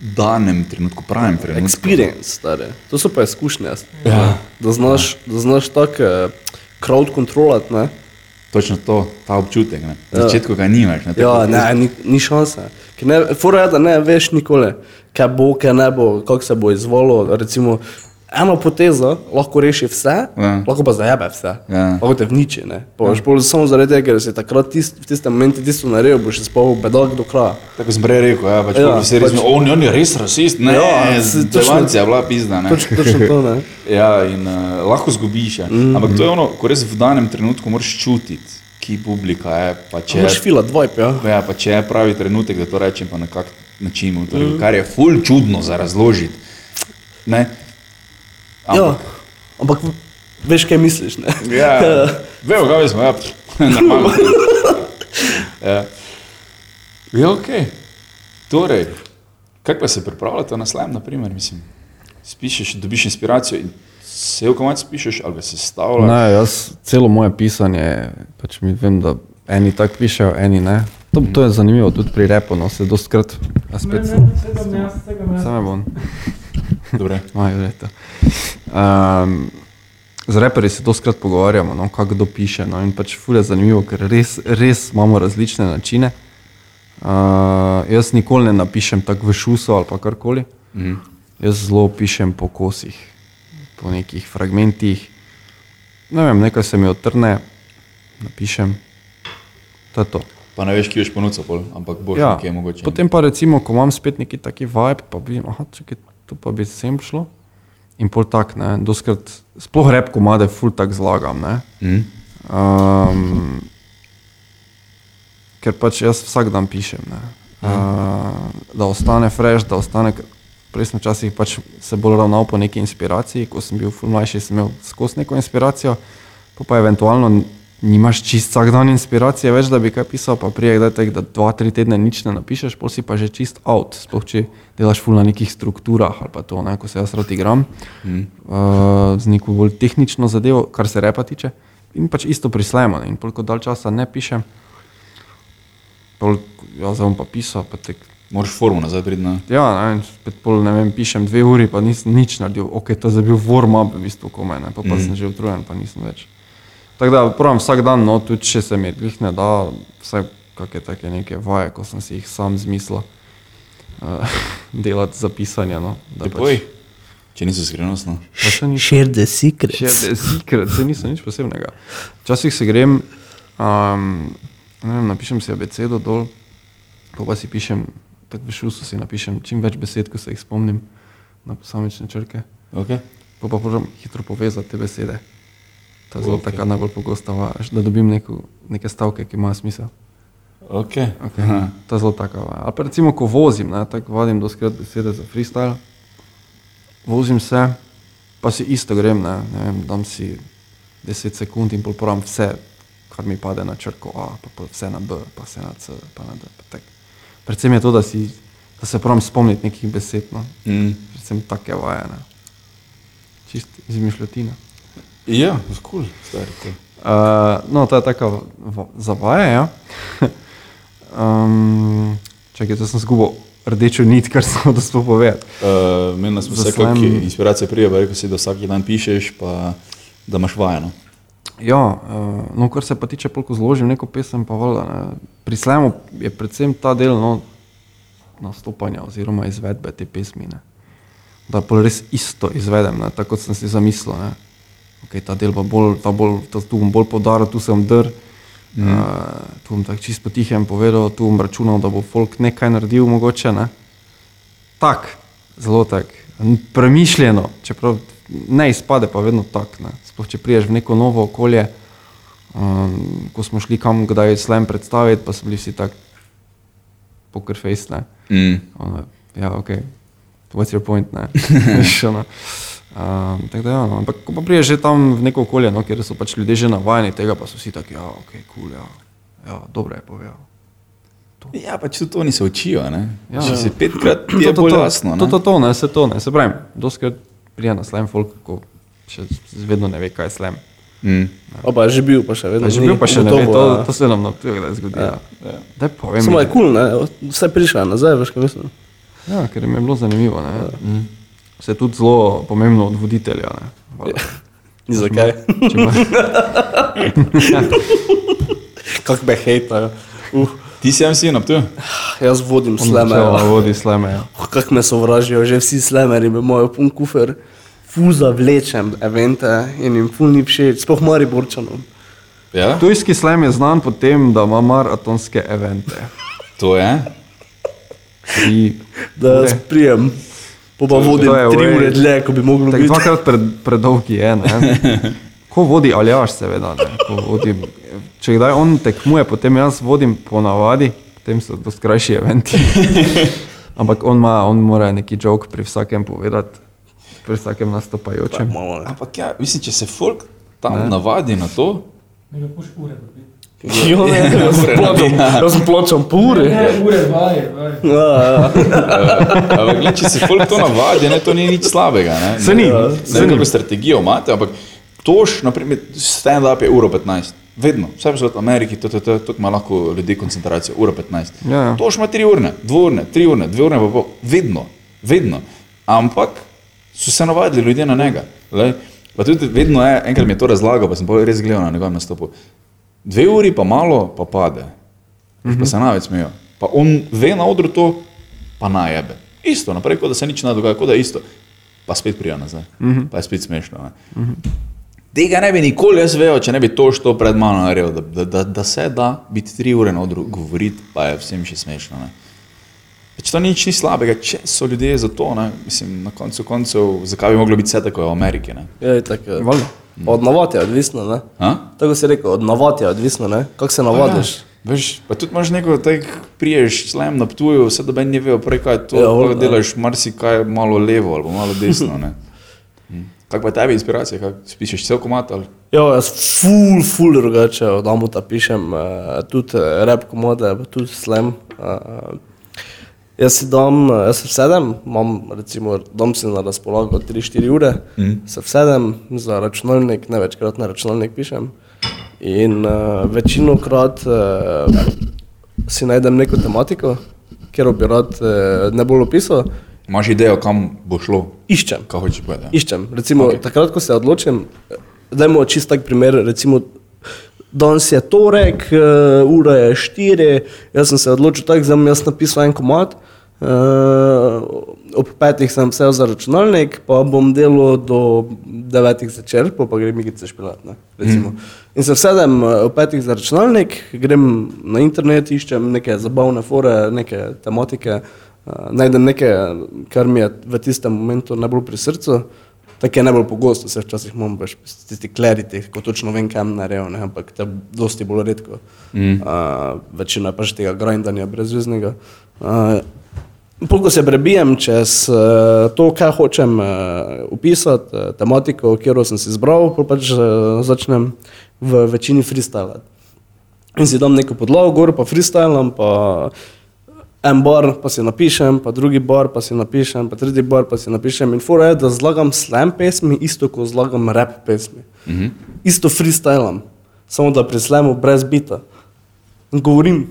danem trenutku, pravem trenutku. Experience, stare. To so pa izkušnje. Ja. Da znaš, da znaš tako uh, crowd kontrolati, ne? Točno to, ta občutek. Ne. Na začetku ga nimaš. Ne, Ja, tako- ne, ni, ni šanse. Ker Ne, fora je, da ne veš nikoli, kaj bo, kaj ne bo, kako se bo izvolilo. Recimo, eno potezo lahko reši vse, Ja. lahko pa zajebe vse. Ja. Lahko te vniči. Boš bolj samo zaradi tega, ker si takrat tist, v tistem momentu tisto naredil, boš spal bedak do kraja. Tako sem prej rekel, ja, pač Ja, ja, pač- pač, on, on je res rasist, ne, Ja, ja, Zelancija je bila pizda, ne. Točno, točno to, ne. *laughs* Ja, in uh, lahko zgubiš, ja. mm ampak to je ono, ko res v danem trenutku moraš čutiti, ki publika je, pa če je, fila dvojp, ja. ja, pa če je pravi trenutek, da to rečem, pa na kak način, torej, mm. kar je ful čudno za razložiti. Ne? Ja. Ampak veš, kaj misliš, ne? Ja, *laughs* vemo, kaj smo, ja, pff, *laughs* normalno. ja. ja, ok. Torej, kaj pa se pripravljate na slam, na primer, mislim, spišeš, dobiš inspiracijo in se v komat spišeš ali ga sestavljaš. Ne, jaz celo moje pisanje, pač mi vem, da eni tako pišejo, eni ne. To, to je zanimivo tudi pri repu, no se dostkrat, a Ne, spet ne, segam jaz, segam jaz. Same bom. Dobre. *laughs* Majo leta. Um, z reperji se doskrat pogovarjamo, no, kako kdo piše. No, in pač ful je zanimivo, ker res, res imamo različne načine. Uh, jaz nikoli ne napišem tako v šusu ali pa karkoli. Mhm. Jaz zelo pišem po kosih, po nekih fragmentih. Ne vem, nekaj se mi otrne, napišem. To je to. Pa ne veš, ki boš ponudil, pol, ampak boš Ja, nekje mogoče. potem pa recimo, ko imam spet neki taki vibe, pa vidim, aha, čakaj, to pa bi sem šlo. In pol tak, ne, doskrat, sploh rep komade, ful tak zlagam, ne. Mhm. Um, ker pač jaz vsak dan pišem, ne. Uh, da ostane fresh, da ostane, prej sem včasih pač se bolj ravnal po neki inspiraciji, ko sem bil ful mlajši, sem imel skozi neko inspiracijo, pa pa eventualno nimaš čist vsak dan inspiracije več, da bi kaj pisal, pa prije da dva, tri tedne nič ne napišeš, pol si pa že čist out, sploh če delaš ful na nekih strukturah ali pa to, ne, ko se jaz rad igram, mm. uh, z neko bolj tehnično zadevo, kar se repa tiče, in pač isto prislemo, ne, in pol ko dal časa ne pišem, pol, ja, zdaj bom pa pisal, pa tek Moraš formu nazaj priti na. Ja, ne, spet pol, ne vem, pišem dve uri, pa nisem nič naredil, ok, to je bil warm-up, v bistvu komaj, ne, pa, pa mm. sem že utrujen, pa nisem več. Tako da pravim vsak dan, no, tudi če se mi glih ne da, vsaj kakšne take neke vaje, ko sem si jih sam zmislil. Uh, *laughs* delati za pisanje. No, poj, če nisi skrivnostno. Pa se nič, Share the secret. še secret, se niso nič posebnega. Včasih se grem, um, ne vem, napišem si abecedo dol, pa, pa si pišem, tako v šusu si napišem čim več besed, ko se jih spomnim na posamične črke. Okay. Pa pa moram hitro povezati te besede. To je zelo okay. taka najbolj pogosta vaja, da dobim neko, neke stavke, ki imajo smisel. Okay. Okay. To je zelo taka vaja. Ali pa recimo, ko vozim, ne, tako vadim doskrat besede za freestyle, vozim se, pa si isto grem, ne, ne vem, dam si 10 sekund in popravim vse, kar mi pade na črko A, pa vse na B, pa vse na C, pa na D. Pa tak. Predvsem je to, da, si, da se pravim spomniti nekih besed, no. Mm. predvsem take vaje, ne. čist izmišljotina. Ja, kul, stari. Cool. Uh, no, to je taka zavaja. Ja. *laughs* um, čakaj, da sem zgubil rdečo nit, kar sem hotel sploh povedati. Uh, Meni smo vse, kakšne inspiracije prije, pa rekel si, da vsak dan pišeš, pa da imaš vajeno. Ja, uh, no, kar se pa tiče, koliko zložim neko pesem, pa valjda. Ne. Pri slemu je predvsem ta del no, nastopanja oziroma izvedbe te pesmi. Ne. Da pol res isto izvedem, ne, tako kot sem si zamislil. Ne. Okay, ta del pa bolj, ta bolj, ta, tu bom bolj podaril, tu sem dr. Mm. Uh, tu bom tako čisto tihem povedal, tu bom računal, da bo folk nekaj naredil, mogoče. Ne. Tak, zelo tak, premišljeno, čeprav ne izpade, pa vedno tak. Ne. Sploh če priješ v neko novo okolje, um, ko smo šli kam kdaj slam predstaviti, pa so bili vsi tak poker face. Ne. Mm. Ono, ja, ok, what's your point, ne. *laughs* Veš, ono. Um, tako da, ja, no. Ampak, ko pa priješ že tam v neko okolje, no, kjer so pač ljudje že navajeni tega, pa so vsi taki, ja, ok, kul, cool, ja, ja, dobro je povedal. Ja, pač tudi oni se učijo. Ne? Ja. Ja. Če si petkrat, ti je To, to, bolj to, jasno. To, ne. to, to, ne, se to, ne, se pravim, doskrat prija na slam folk, ko še vedno ne ve, kaj je slam. Mm. O, pa je že bil, pa še vedno. Da, že bil pa še ne ve, Gotovo, to, ja. to se nam na tujega kdaj zgodi. Ja. Ja. Daj povem. Samo mi. je kul, cool, ne? Vse prišla nazaj, veš, kaj mislim. Ja, ker jim je bilo zanimivo. Ne. Mm. Se tudi zelo pomembno od voditelja. Ne. Valjda. Ni *laughs* zakaj. Če ima- *laughs* Kako me hejtajo. Uh, Ti si MC na tu? jaz vodim On sleme. ja. vodi sleme. Ja. Oh, Kako me sovražijo, že vsi slemeri, me imajo pun kufer. Fuza vlečem evente in jim ful ni všeč, sploh mari borčanom. Ja, Tujski slam je znan po tem, da ima maratonske evente. to je. Tri, Da jaz prijem, pa je tri ure dlje, ko bi moglo Tako biti. dvakrat pred, predolgi je. Ne? *laughs* Ko vodi aljaš, seveda. Ne? Ko Vodi, če kdaj on tekmuje, potem jaz vodim po navadi, potem so to skrajši eventi. *laughs* Ampak on, ima, on mora neki jok pri vsakem povedati, pri vsakem nastopajočem. Ne. Ampak ja, mislim, če se folk tam ne. navadi na to, Ne ga puš ure dobiti. Jo, ne, jaz sem pločam, jaz sem pločam pure. Ne, ure, vaje, vaje. Ja, ja. ampak gled, če se folk to navadi, ne, to ni nič slabega. Ne, Se ni, ne, se ne ni. vem, kako strategijo imate, ampak toš, naprimer, stand-up je uro 15. Vedno, vse v Ameriki, to, to, to, to ima lahko ljudi koncentracijo, ura 15. Ja, ja. Toš ima 3 urne, 2 urne, 3 urne, 2 urne, pa pol, vedno, vedno. Ampak so se navadili ljudje na njega. Lej. Pa tudi vedno je, enkrat mi je to razlagal, pa sem pa res gledal na njegovem nastopu. Dve uri pa malo, pa pade. Uh -huh. Pa se največ smejo. Pa on ve na odru to, pa najebe. Isto, naprej, kot da se nič ne dogaja, kot da je isto. Pa spet prija nazaj. Uh -huh. Pa je spet smešno. Ne? Uh -huh. Tega ne bi nikoli jaz vedel, če ne bi to što pred mano naredil, da, da, da, da se da biti tri ure na odru govoriti, pa je vsem še smešno. Ne? Pač to nič ni slabega, če so ljudje za to, ne? mislim, na koncu koncev, zakaj bi moglo biti vse tako v Ameriki. Ne? Ja, je tako. Valjda. Pa Od navad je odvisno, ne? A? Tako si rekel, od navad je odvisno, ne? Kako se navadiš. Ja, veš, pa tudi imaš neko, tak priješ, slem na ptuju, vse da meni ne vejo, prej kaj to, Ja, ja, voljno. delaš marsikaj malo levo ali pa malo desno. ne. Hm. Kako pa tebi inspiracija, kako spišeš cel komat ali? Ja, jaz ful, ful drugače od Amuta pišem, uh, tudi uh, rap komode, pa tudi slam. Uh, jaz si dam, jaz se sedem, imam recimo, dam si na razpolago 3-4 ure, mm. se sedem za računalnik, ne večkrat na računalnik pišem. In uh, večino krat uh, si najdem neko tematiko, kjer bi rad uh, ne bolj opisal, Imaš idejo, kam bo šlo, iščem. kaj hočeš povedati? Iščem. Recimo, Ok. okay. takrat, ko se odločim, dajmo čist tak primer. Recimo, danes je torek, uh, ura je štiri, jaz sem se odločil tako, da bom jaz napisal en komat. Uh, ob petih sem vse za računalnik, pa bom delal do devetih zvečer, pa, pa grem igrice špilat. Ne, recimo. in se vsedem eh, ob petih za računalnik, grem na internet, iščem neke zabavne fore, neke tematike, uh, najdem nekaj, kar mi je v tistem momentu najbolj pri srcu. Tako je najbolj pogosto, se včasih imam pač tisti kleriti, ko točno vem, kam narejo, ne, ampak to je dosti bolj redko. Mm. Uh, večina je pač tega grindanja brezveznega. Uh, Polko se prebijem čez uh, to, kaj hočem uh, upisati, uh, tematiko, katero sem si izbral, pa pač uh, začnem v večini freestylati. In si dam neko podlago, gor pa freestylam, pa en bar pa si napišem, pa drugi bar pa si napišem, pa tretji bar pa si napišem. In fora je, da zlagam slam pesmi, isto kot zlagam rap pesmi. Mm -hmm. Isto freestylam, samo da pri slamu brez bita. In govorim.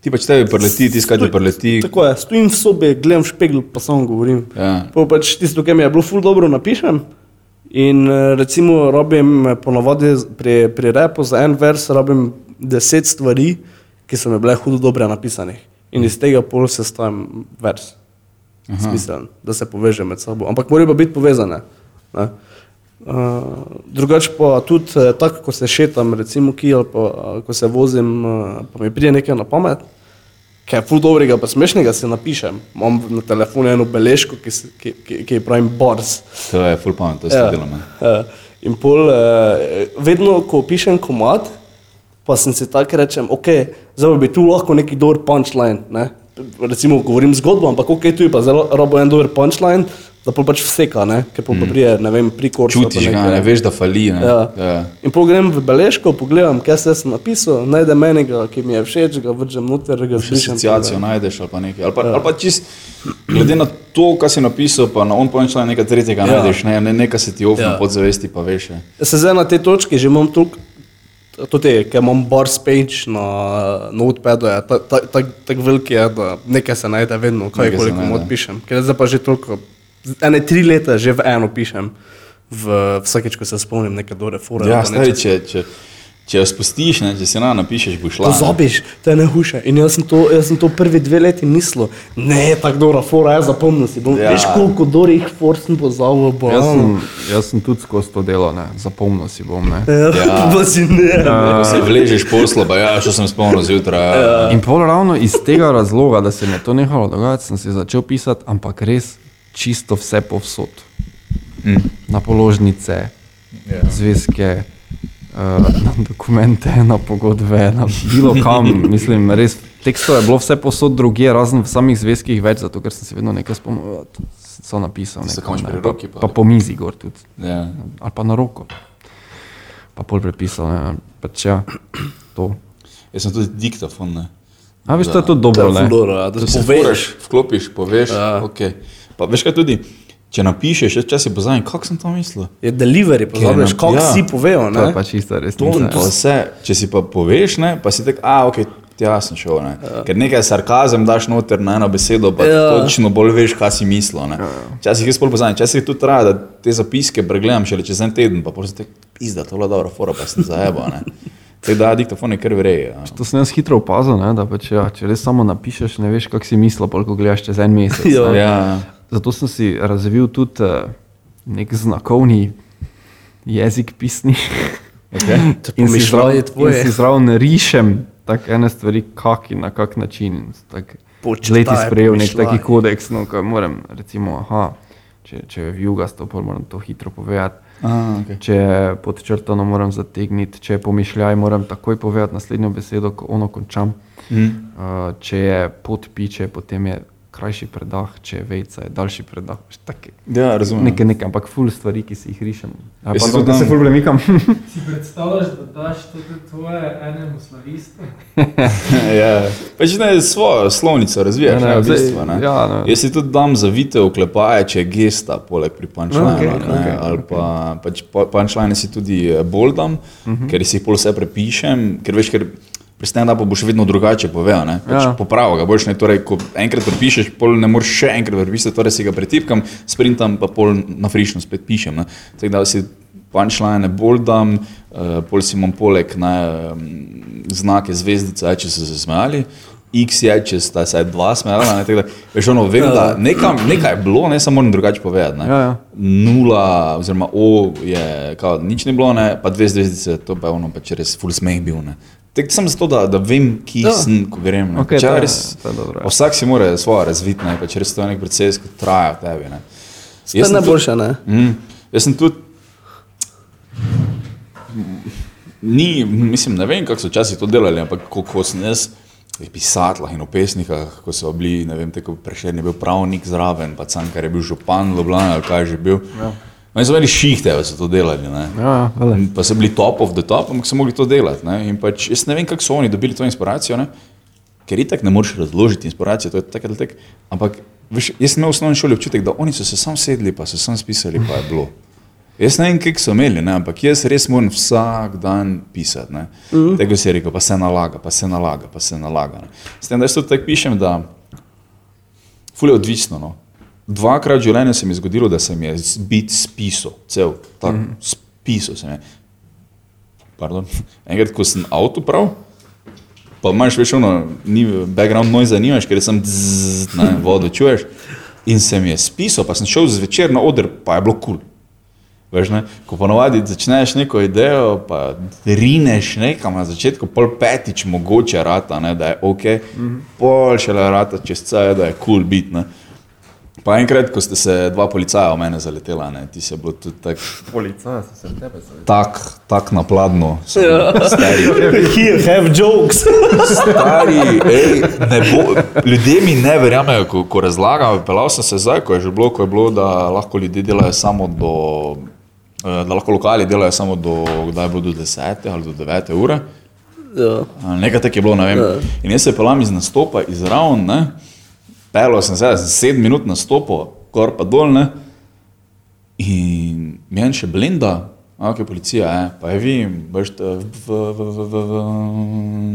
Ti pač tebi preleti, ti skaj ti preleti. Tako je, stojim v sobi, gledam v špegel, pa samo govorim. Ja. Pa pač tisto, kar mi je bilo ful dobro napišem. In eh, recimo robim eh, ponovadi pri, pri repu za en vers, robim deset stvari, ki so mi bile hudo dobre napisane. In iz tega pol sestavim vers. Smiselen, da se poveže med sabo. Ampak morajo pa biti povezane. ne. Uh, drugače pa tudi eh, tako, ko se šetam, recimo ki ali pa eh, ko se vozim, uh, pa mi pride nekaj na pamet, kaj je ful dobrega, pa smešnega si napišem. Imam na telefonu eno beležko, ki, se- ki, ki, ki je pravim bars. To je full pamet, to je Ja. delamo. Ja. In pol, eh, vedno, ko pišem komat, pa sem si tako rečem, ok, zdaj bi tu lahko neki dober punchline. Ne? Recimo, govorim zgodbo, ampak ok, tu je pa zelo rabo en dober punchline, da pol pač vseka, ne? ker pa prije, ne vem, pri pa Čutiš ga, nekaj. ne veš, da fali. Ne? Ja. Ja. In pol grem v beležko, pogledam, kaj se sem napisal, najdem enega, ki mi je všeč, ga vržem noter, ga Še zbrišem. asociacijo najdeš ali pa nekaj. Ali pa, ali pa čist, glede na to, kar si napisal, pa na on punchline nekaj tretjega Ja. najdeš, ne, ne, nekaj se ti ofne Ja. ja. podzavesti, pa veš. ja. Se zdaj na tej točki že imam toliko, tudi, ker imam bar page na notepadu, je tako ta, ta, tak velik je, da nekaj se najde vedno, kaj Nekaj koliko najde. mod pišem. Ker zdaj pa že toliko, ene tri leta že v eno pišem, v, vsakeč, ko se spomnim neke dobre fore. Ja, stari, nečesa. če, če, če jo spustiš, ne, če si na napišeš, bo šla. Pozabiš, to je nehuše. In jaz sem to, jaz sem to prvi dve leti mislil, ne, tako dobra fora, jaz zapomnil si. Bom, Ja. ja. Veš, koliko dobrih for sem pozabil, bo. Jaz sem, jaz sem tudi skozi to delo, ne. zapomnil si bom. Ne. Ja, *laughs* pa si ne. Ko se vležeš poslo, pa ja, še sem spomnil zjutraj. Ja. In pol ravno iz tega razloga, da se mi je to nehalo dogajati, sem si začel pisati, ampak res čisto vse povsod. Mm. Na položnice, Ja. zvezke, uh, na dokumente, na pogodbe, na bilo kam. Mislim, res tekstov je bilo vse posod druge, razen v samih zvezkih več, zato ker sem si vedno nekaj spomnil, to so napisal. Nekam, konč ne, pa, roki pa- pa po mizi gor tudi, Ja. ali pa na roko. Pa pol prepisal, ne, pač ja, to. Jaz sem tudi diktafon. Ne. A veš, to je tudi To dobro, ne? dobro, da To se poveš. vklopiš, poveš. Ja. Okay. Pa veš kaj tudi, če napišeš, jaz časi pozavim, kako sem to mislil. Je delivery, pozabiš, Ker, kako ja. si povejo, To je ne? pač ista To, resnica. to vse, če si pa poveš, ne, pa si tak, a ok, tja sem šel. Ne. Ker nekaj sarkazem daš noter na eno besedo, pa Ja. ja. točno bolj veš, kaj si mislil. ne. Včasih jaz bolj poznam, včasih tudi traja, da te zapiske pregledam šele čez en teden, pa potem te pizda, to je dobra fora, pa sem zajebal. ne. Tako da diktafon je kar vreje. Ja. To sem jaz hitro opazil, ne, da pač, ja, če res samo napišeš, ne veš, kako si mislil, pol, ko gledaš čez en mesec. *laughs* Ja. Zato sem si razvil tudi uh, nek znakovni jezik pisni. Okay. *laughs* in si zraven- tvoje. in si zraven rišem tako ene stvari, kak in na kak način. Leti sprejel nek taki kodeks, no, ko moram, recimo, aha, če, če je vjugasto, pol moram to hitro povedati. Aha, okay. Če je podčrtano, moram zategniti, če je pomišljaj, moram takoj povedati naslednjo besedo, ko ono končam. mm. Uh, če je podpiče, potem je krajši predah, če je vejca, je daljši predah. Take- Ja, razumem. Nekaj, nekaj, ampak ful stvari, ki si jih rišem. Ja, pardon, tudi da se dam- ful premikam. *laughs* *laughs* Si predstavljaš, da daš tudi tvoje enemu slavistu? *laughs* ja. Pač ne svojo slovnico razvijaš, Ne, ne, ne, ne, v bistvu, ne. ja, ne. Jaz si tudi dam za video klepaje, če je gesta, poleg pri punchline. Okay, Okay, okay, okay, ali pa pač punchline si tudi eh, boldam, uh -huh. ker si jih pol vse prepišem, ker veš, ker pri stand-upu boš vedno drugače povedal. Pač Ja. ja. Popravo ga boš, ne, torej, ko enkrat prepišeš, pol ne moreš še enkrat prepisati, torej si ga pretipkam, sprintam pa pol na frišno spet pišem. ne. Tako da si punchline boldam, uh, pol si imam poleg ne, um, znake zvezdice, če so se smejali. X je, če sta se dva smela. Ne, tako da, veš, ono, vem, da nekam, nekaj je bilo, ne samo moram drugače povedati. Ne. Ja, ja. Nula, oziroma O je, kao, nič ni bilo, ne, pa dve zvezdice, to pa je ono, pa če res full smeh bil. Ne. Tek sem zato, da, da vem, ki Ja. sem, ko grem. Ne. To je- res, je vsak si mora svoje razviti, ne, če res to je nek proces, ki traja v tebi. Ne. Je sem najboljše, ne? Mm, jaz sem tudi. Ni, mislim, ne vem, kako so včasih to delali, ampak ko, ko sem jaz v pisatlah in v pesnikah, ko so bili, ne vem, tako prešerni je bil pravnik zraven, pa Cankar je bil župan Ljubljana ali kaj je že bil. Ja. Oni so imeli šihte, da so to delali. Ne. Ja, ja, Pa so bili top of the top, ampak so mogli to delati. Ne. In pač, jaz ne vem, kako so oni dobili to inspiracijo, ne. ker itak ne moreš razložiti inspiracije, to je tako ali tako. Ampak veš, jaz sem imel v osnovni šoli občutek, da oni so se sam sedli, pa so sam spisali, pa je bilo. Jaz ne vem, kako so imeli, ne, ampak jaz res moram vsak dan pisati. Mm -hmm. Tega si rekel, pa se nalaga, pa se nalaga, pa se nalaga. Ne. S tem, da jaz tudi tako pišem, da ful je odvisno. No. Dvakrat v življenju se mi je zgodilo, da sem je bit spisal, cel, tak, mm -hmm. spisal sem je. Pardon. Enkrat, ko sem avto prav, pa imaš več ono, ni background noise zanimaš, ker sem zzz, ne, *laughs* vodo čuješ. In sem je spisal, pa sem šel zvečer na oder, pa je bilo kul. Cool. Veš, ne? Ko ponovadi začneš neko idejo, pa rineš nekam na začetku, pol petič mogoče rata, ne, da je ok, mm -hmm. pol šele rata čez cel, da je kul cool bit. Pa enkrat, ko ste se dva policaja v mene zaletela, ne, ti se bilo tudi tako Policaja so se tebe zavedali. tak, tak napladno. Ja. Stari, Here, have jokes. stari, ej, ne bo, ljudje mi ne verjamejo, ko, ko razlagam. Pelal sem se zdaj, ko je že bilo, ko je bilo, da lahko ljudje delajo samo do, eh, da lahko lokali delajo samo do, kdaj bilo do 10 ali do 9 ure. Ja. Nekaj tak je bilo, ne vem. Ja. In jaz se pelam iz nastopa, iz ravn, ne. Pelo sem se, sedem minut nastopil, gor pa dol, ne. In meni še blenda, ok, policija, je, pa je vi, veš, v, v, v, v, v,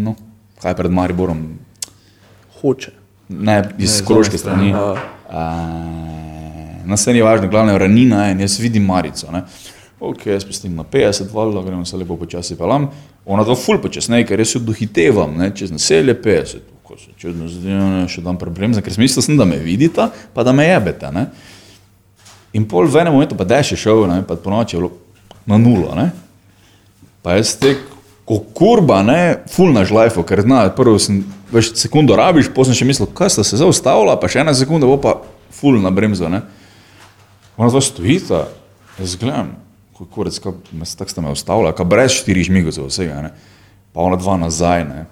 no, kaj je pred Mariborom, Hoče. ne iz Ne, Koroške strani. Uh, na sceni je važno, glavno je ranina in jaz vidim Marico. Ne. Ok, jaz spustim na 50, valjda gremo se lepo počasi pelam. Ona dva ful počasneje, ker jaz jo dohitevam, ne, čez naselje 50. Ko se čudno zdi, ne, še dan problem, ker mislil, sem, da me vidita, pa da me jebete. Ne. In pol v enem momentu pa deš je šel, ne, pa po noči je bilo na nulo. Ne. Pa jaz tek, ko kurba, ne, full naš life, ker zna, prvo sem, veš, sekundo rabiš, potem sem še mislil, kaj sta se zaustavila, pa še ena sekunda bo pa full na bremzo, ne. Ona dva stojita, jaz gledam, kako kurec, tako sta me ustavila, brez štirih žmigov vsega, ne. Pa ona dva nazaj, ne.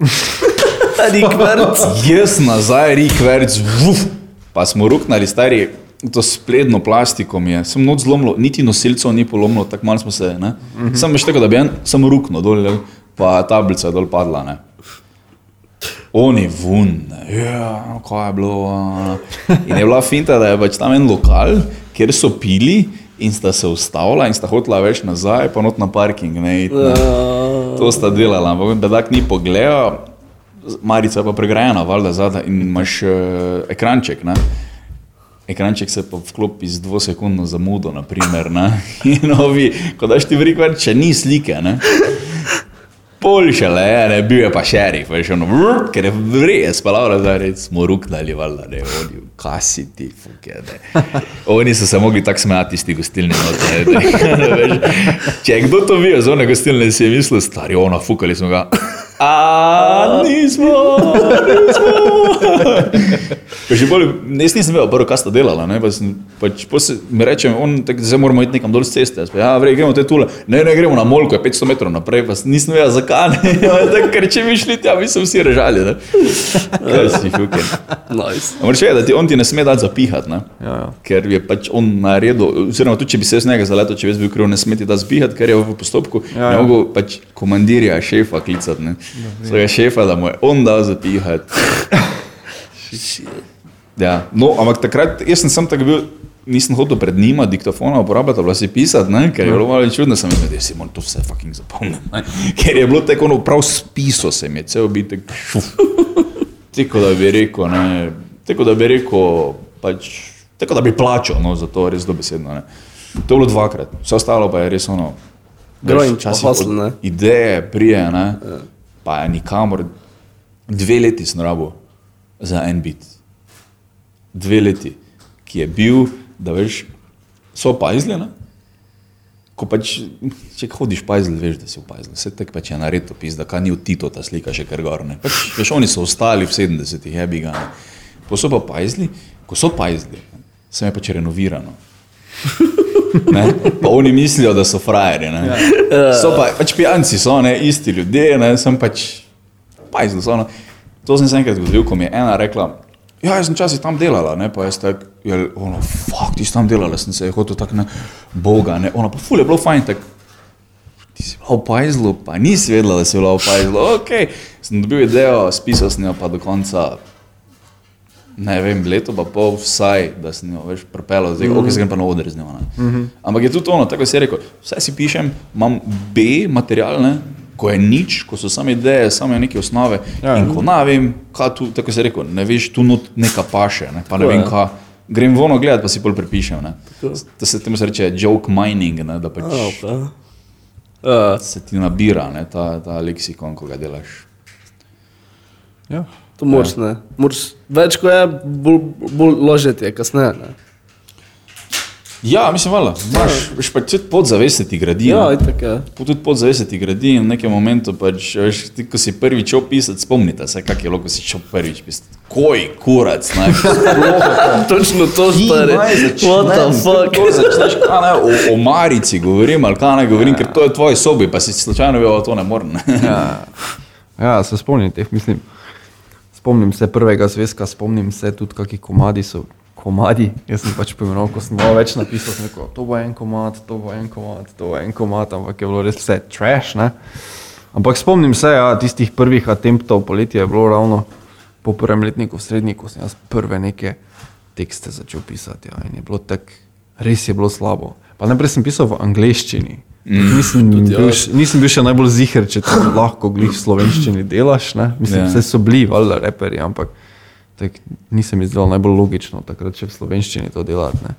Rikverc. Jaz nazaj, rikverc, vuf, pa smo ruknali stari, to spledno plastiko mi je, sem noč zlomilo, niti nosilcev ni polomilo, tako malo smo se, ne. Mm -hmm. Sem veš tako, da bi en, samo rukno dol, pa tablica je dol padla, ne. Oni vun, ja, kaj je bilo. In je bila finta, da je pač tam en lokal, kjer so pili in sta se ustavila in sta hotela več nazaj, pa not na parking, ne, iti, ne. To sta delala, ampak bedak ni pogledal, marica je pa pregrajena, valjda zadaj in imaš uh, ekranček. Ne? Ekranček se pa vklopi z dvosekundno zamudo, naprimer, ne? *laughs* in ovi, ko daš ti v rikver, če ni slike, ne? Pol še le, ne, bil je pa šerif, veš, ono, vrr, ker je Laura zdaj res smo ruknali, valjda, ne, oni, kaj si ti, fuke, ne. Oni so se mogli tako smejati iz tih gostilni, no, ne, *laughs* ne, veš. Če je kdo to videl, z one gostilne si je mislil, stari, ona, fukali smo ga. A, nismo, nismo. *laughs* Že bolj, jaz nisem vedel, prvo, kaj sta delala, ne, pa sem, pač, pa se, mi rečem, on, tak, zdaj moramo iti nekam dol z ceste, jaz pa, ja, vrej, gremo te tule, ne, ne, gremo na molko, je 500 metrov naprej, pa sem- nisem vedel, zakaj, ne, *laughs* Ja, ker če bi šli tja, bi se vsi režali, ne. *laughs* Kaj si, fuke. Nice. Moraš vedeti, da ti on ti ne sme dati zapihati. Ja, ja. Ker je pač on naredil, oziroma tudi če bi se z njega zaletel, če bi jaz bil kriv, ne smeti da zbihati, ker je v postopku. Ja, Ja, ne mogel pač komandirja, šefa klicati, ne. Svojega šefa, da mu je on dal zapihati. Ja, no, ampak takrat, jaz sem sam tako bil, nisem hotel pred njima diktofona uporabljati, ali si pisati, ne? ker je bilo malo čudno, sem mislil, da si moram to vse fucking zapomniti. Ker je bilo tako, ono, prav spiso se mi je, cel bitek. Tako da bi rekel, ne, tako da bi rekel, pač, tako da bi plačal, no, za to res dobesedno. Ne. To je bilo dvakrat, vse ostalo pa je res ono. pa hustle, od ne. Ideje prije, ne, pa je nikamor, dve leti sem rabo. za en bit. Dve leti, ki je bil, da veš, so pajzljene. Ko pač, če hodiš pajzl, veš, da si v pajzlu. Vse tek pač je naredil pis, da kaj ni v Tito ta slika še kar gorne. Pač, veš, oni so ostali v 70-ih, jebi ga. ne. Ko so pa pajzli, ko so pajzli, sem je pač renovirano. Ne? Pa oni mislijo, da so frajeri. ne. So pa, pač pijanci so, ne, isti ljudje, ne, sem pač pajzl. So, no. To sem se enkrat zgodil, ko mi je ena rekla, ja, jaz sem časih tam delala, ne, pa jaz tak, ja, ono, fuck, ti si tam delala, sem se je hotel tako, ne, boga, ne, ona pa ful je bilo fajn, tak, ti si bila v pajzlu, pa nisi vedela, da si bila v pajzlu, ok, sem dobil idejo, spisal sem jo pa do konca, ne vem, leto pa pol vsaj, da sem jo več propel, zdaj, mm -hmm. ok, se grem pa na oder z njo. ne. Mm -hmm. Ampak je tudi ono, tako si rekel, vse si pišem, imam B material, ne, ko je nič, ko so same ideje, same neke osnove. Ja, in ko ne vem, kaj tu, tako si rekel, ne veš, tu not neka paše, ne, pa ne Tako vem, je. kaj. Grem vono gledat, pa si bolj prepišem. Ne. To se temu se reče joke mining, ne, da pač A, okay. uh, se ti nabira ne, ta, ta leksikon, ko ga delaš. Ja. To moraš, ne. Moraš, več ko je, bolj, bolj ložeti je kasneje. Ne. Ja, mislim, vala, imaš, veš, pa tudi podzavest se ti gradi. Ja, itak je. Tudi podzavest se ti gradi in v nekem momentu, pač, veš, ti, ko si prvič šel pisati, spomnite se, kak je bilo, ko si šel prvič pisati. Koj, kurac, naj. *laughs* Točno to stari. What the fuck? To začneš, kaj ne, o, o Marici govorim, ali kaj ne govorim, ker to je tvoje sobi, pa si slučajno vedel, da to ne morem. Ja. ja, se spomnim teh, mislim. Spomnim se prvega zvezka, spomnim se tudi, kakšni komadi so. Komadi, jaz sem pač poimenoval, ko sem malo več napisal, sem rekel, to bo en komad, to bo en komad, to bo en komad, ampak je bilo res vse trash. Ne? Ampak spomnim se, ja, tistih prvih attemptov, poletje je bilo ravno po prvem letniku, v srednjiku, sem jaz prve neke tekste začel pisati. Ja, in je bilo tako, res je bilo slabo. Pa najprej sem pisal v angleščini. Mm, nisem, bil, še- nisem bil še najbolj ziger, če to lahko glih v slovenščini delaš. Ne? Mislim, Ja. vse so bili, valjda, reperi, ampak tak, nisem izdal najbolj logično takrat, če v slovenščini to delati. Ne?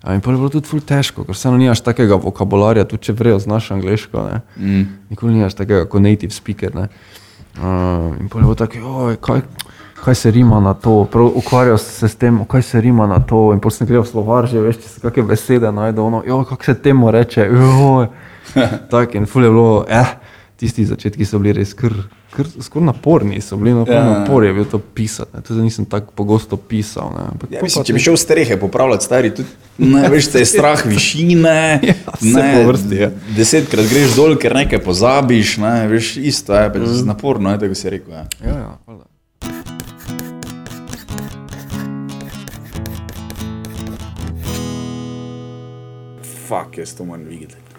A in pol je bilo tudi ful težko, ker vseeno nimaš takega vokabularja, tudi če vrejo znaš angliško. Ne? Mm. Nikoli nimaš takega kot native speaker. Ne? Uh, in pol je bilo tako, "Joj, kaj, kaj se rima na to, prav ukvarjal sem se s tem, kaj se rima na to. In potem sem gledal slovar, že veš, če se kakšne besede najde, ono, jo, kako se temu reče. joj." *laughs* Tako in ful je bilo, eh, tisti začetki so bili res kar, kar skoraj naporni, so bili no, Ja. ja. napor je bil to pisati. ne. Tudi nisem tako pogosto pisal. Ne. Ampak Ja, mislim, če bi šel strehe popravljati, stari, tudi, ne veš, te je strah višine. *laughs* Ja, vse po vrsti je. Desetkrat greš dol, ker nekaj pozabiš, ne veš, isto je, pač mm. naporno je, tako si rekel. Ja. Ja, ja, valjda. Fuck, jaz to moram videti.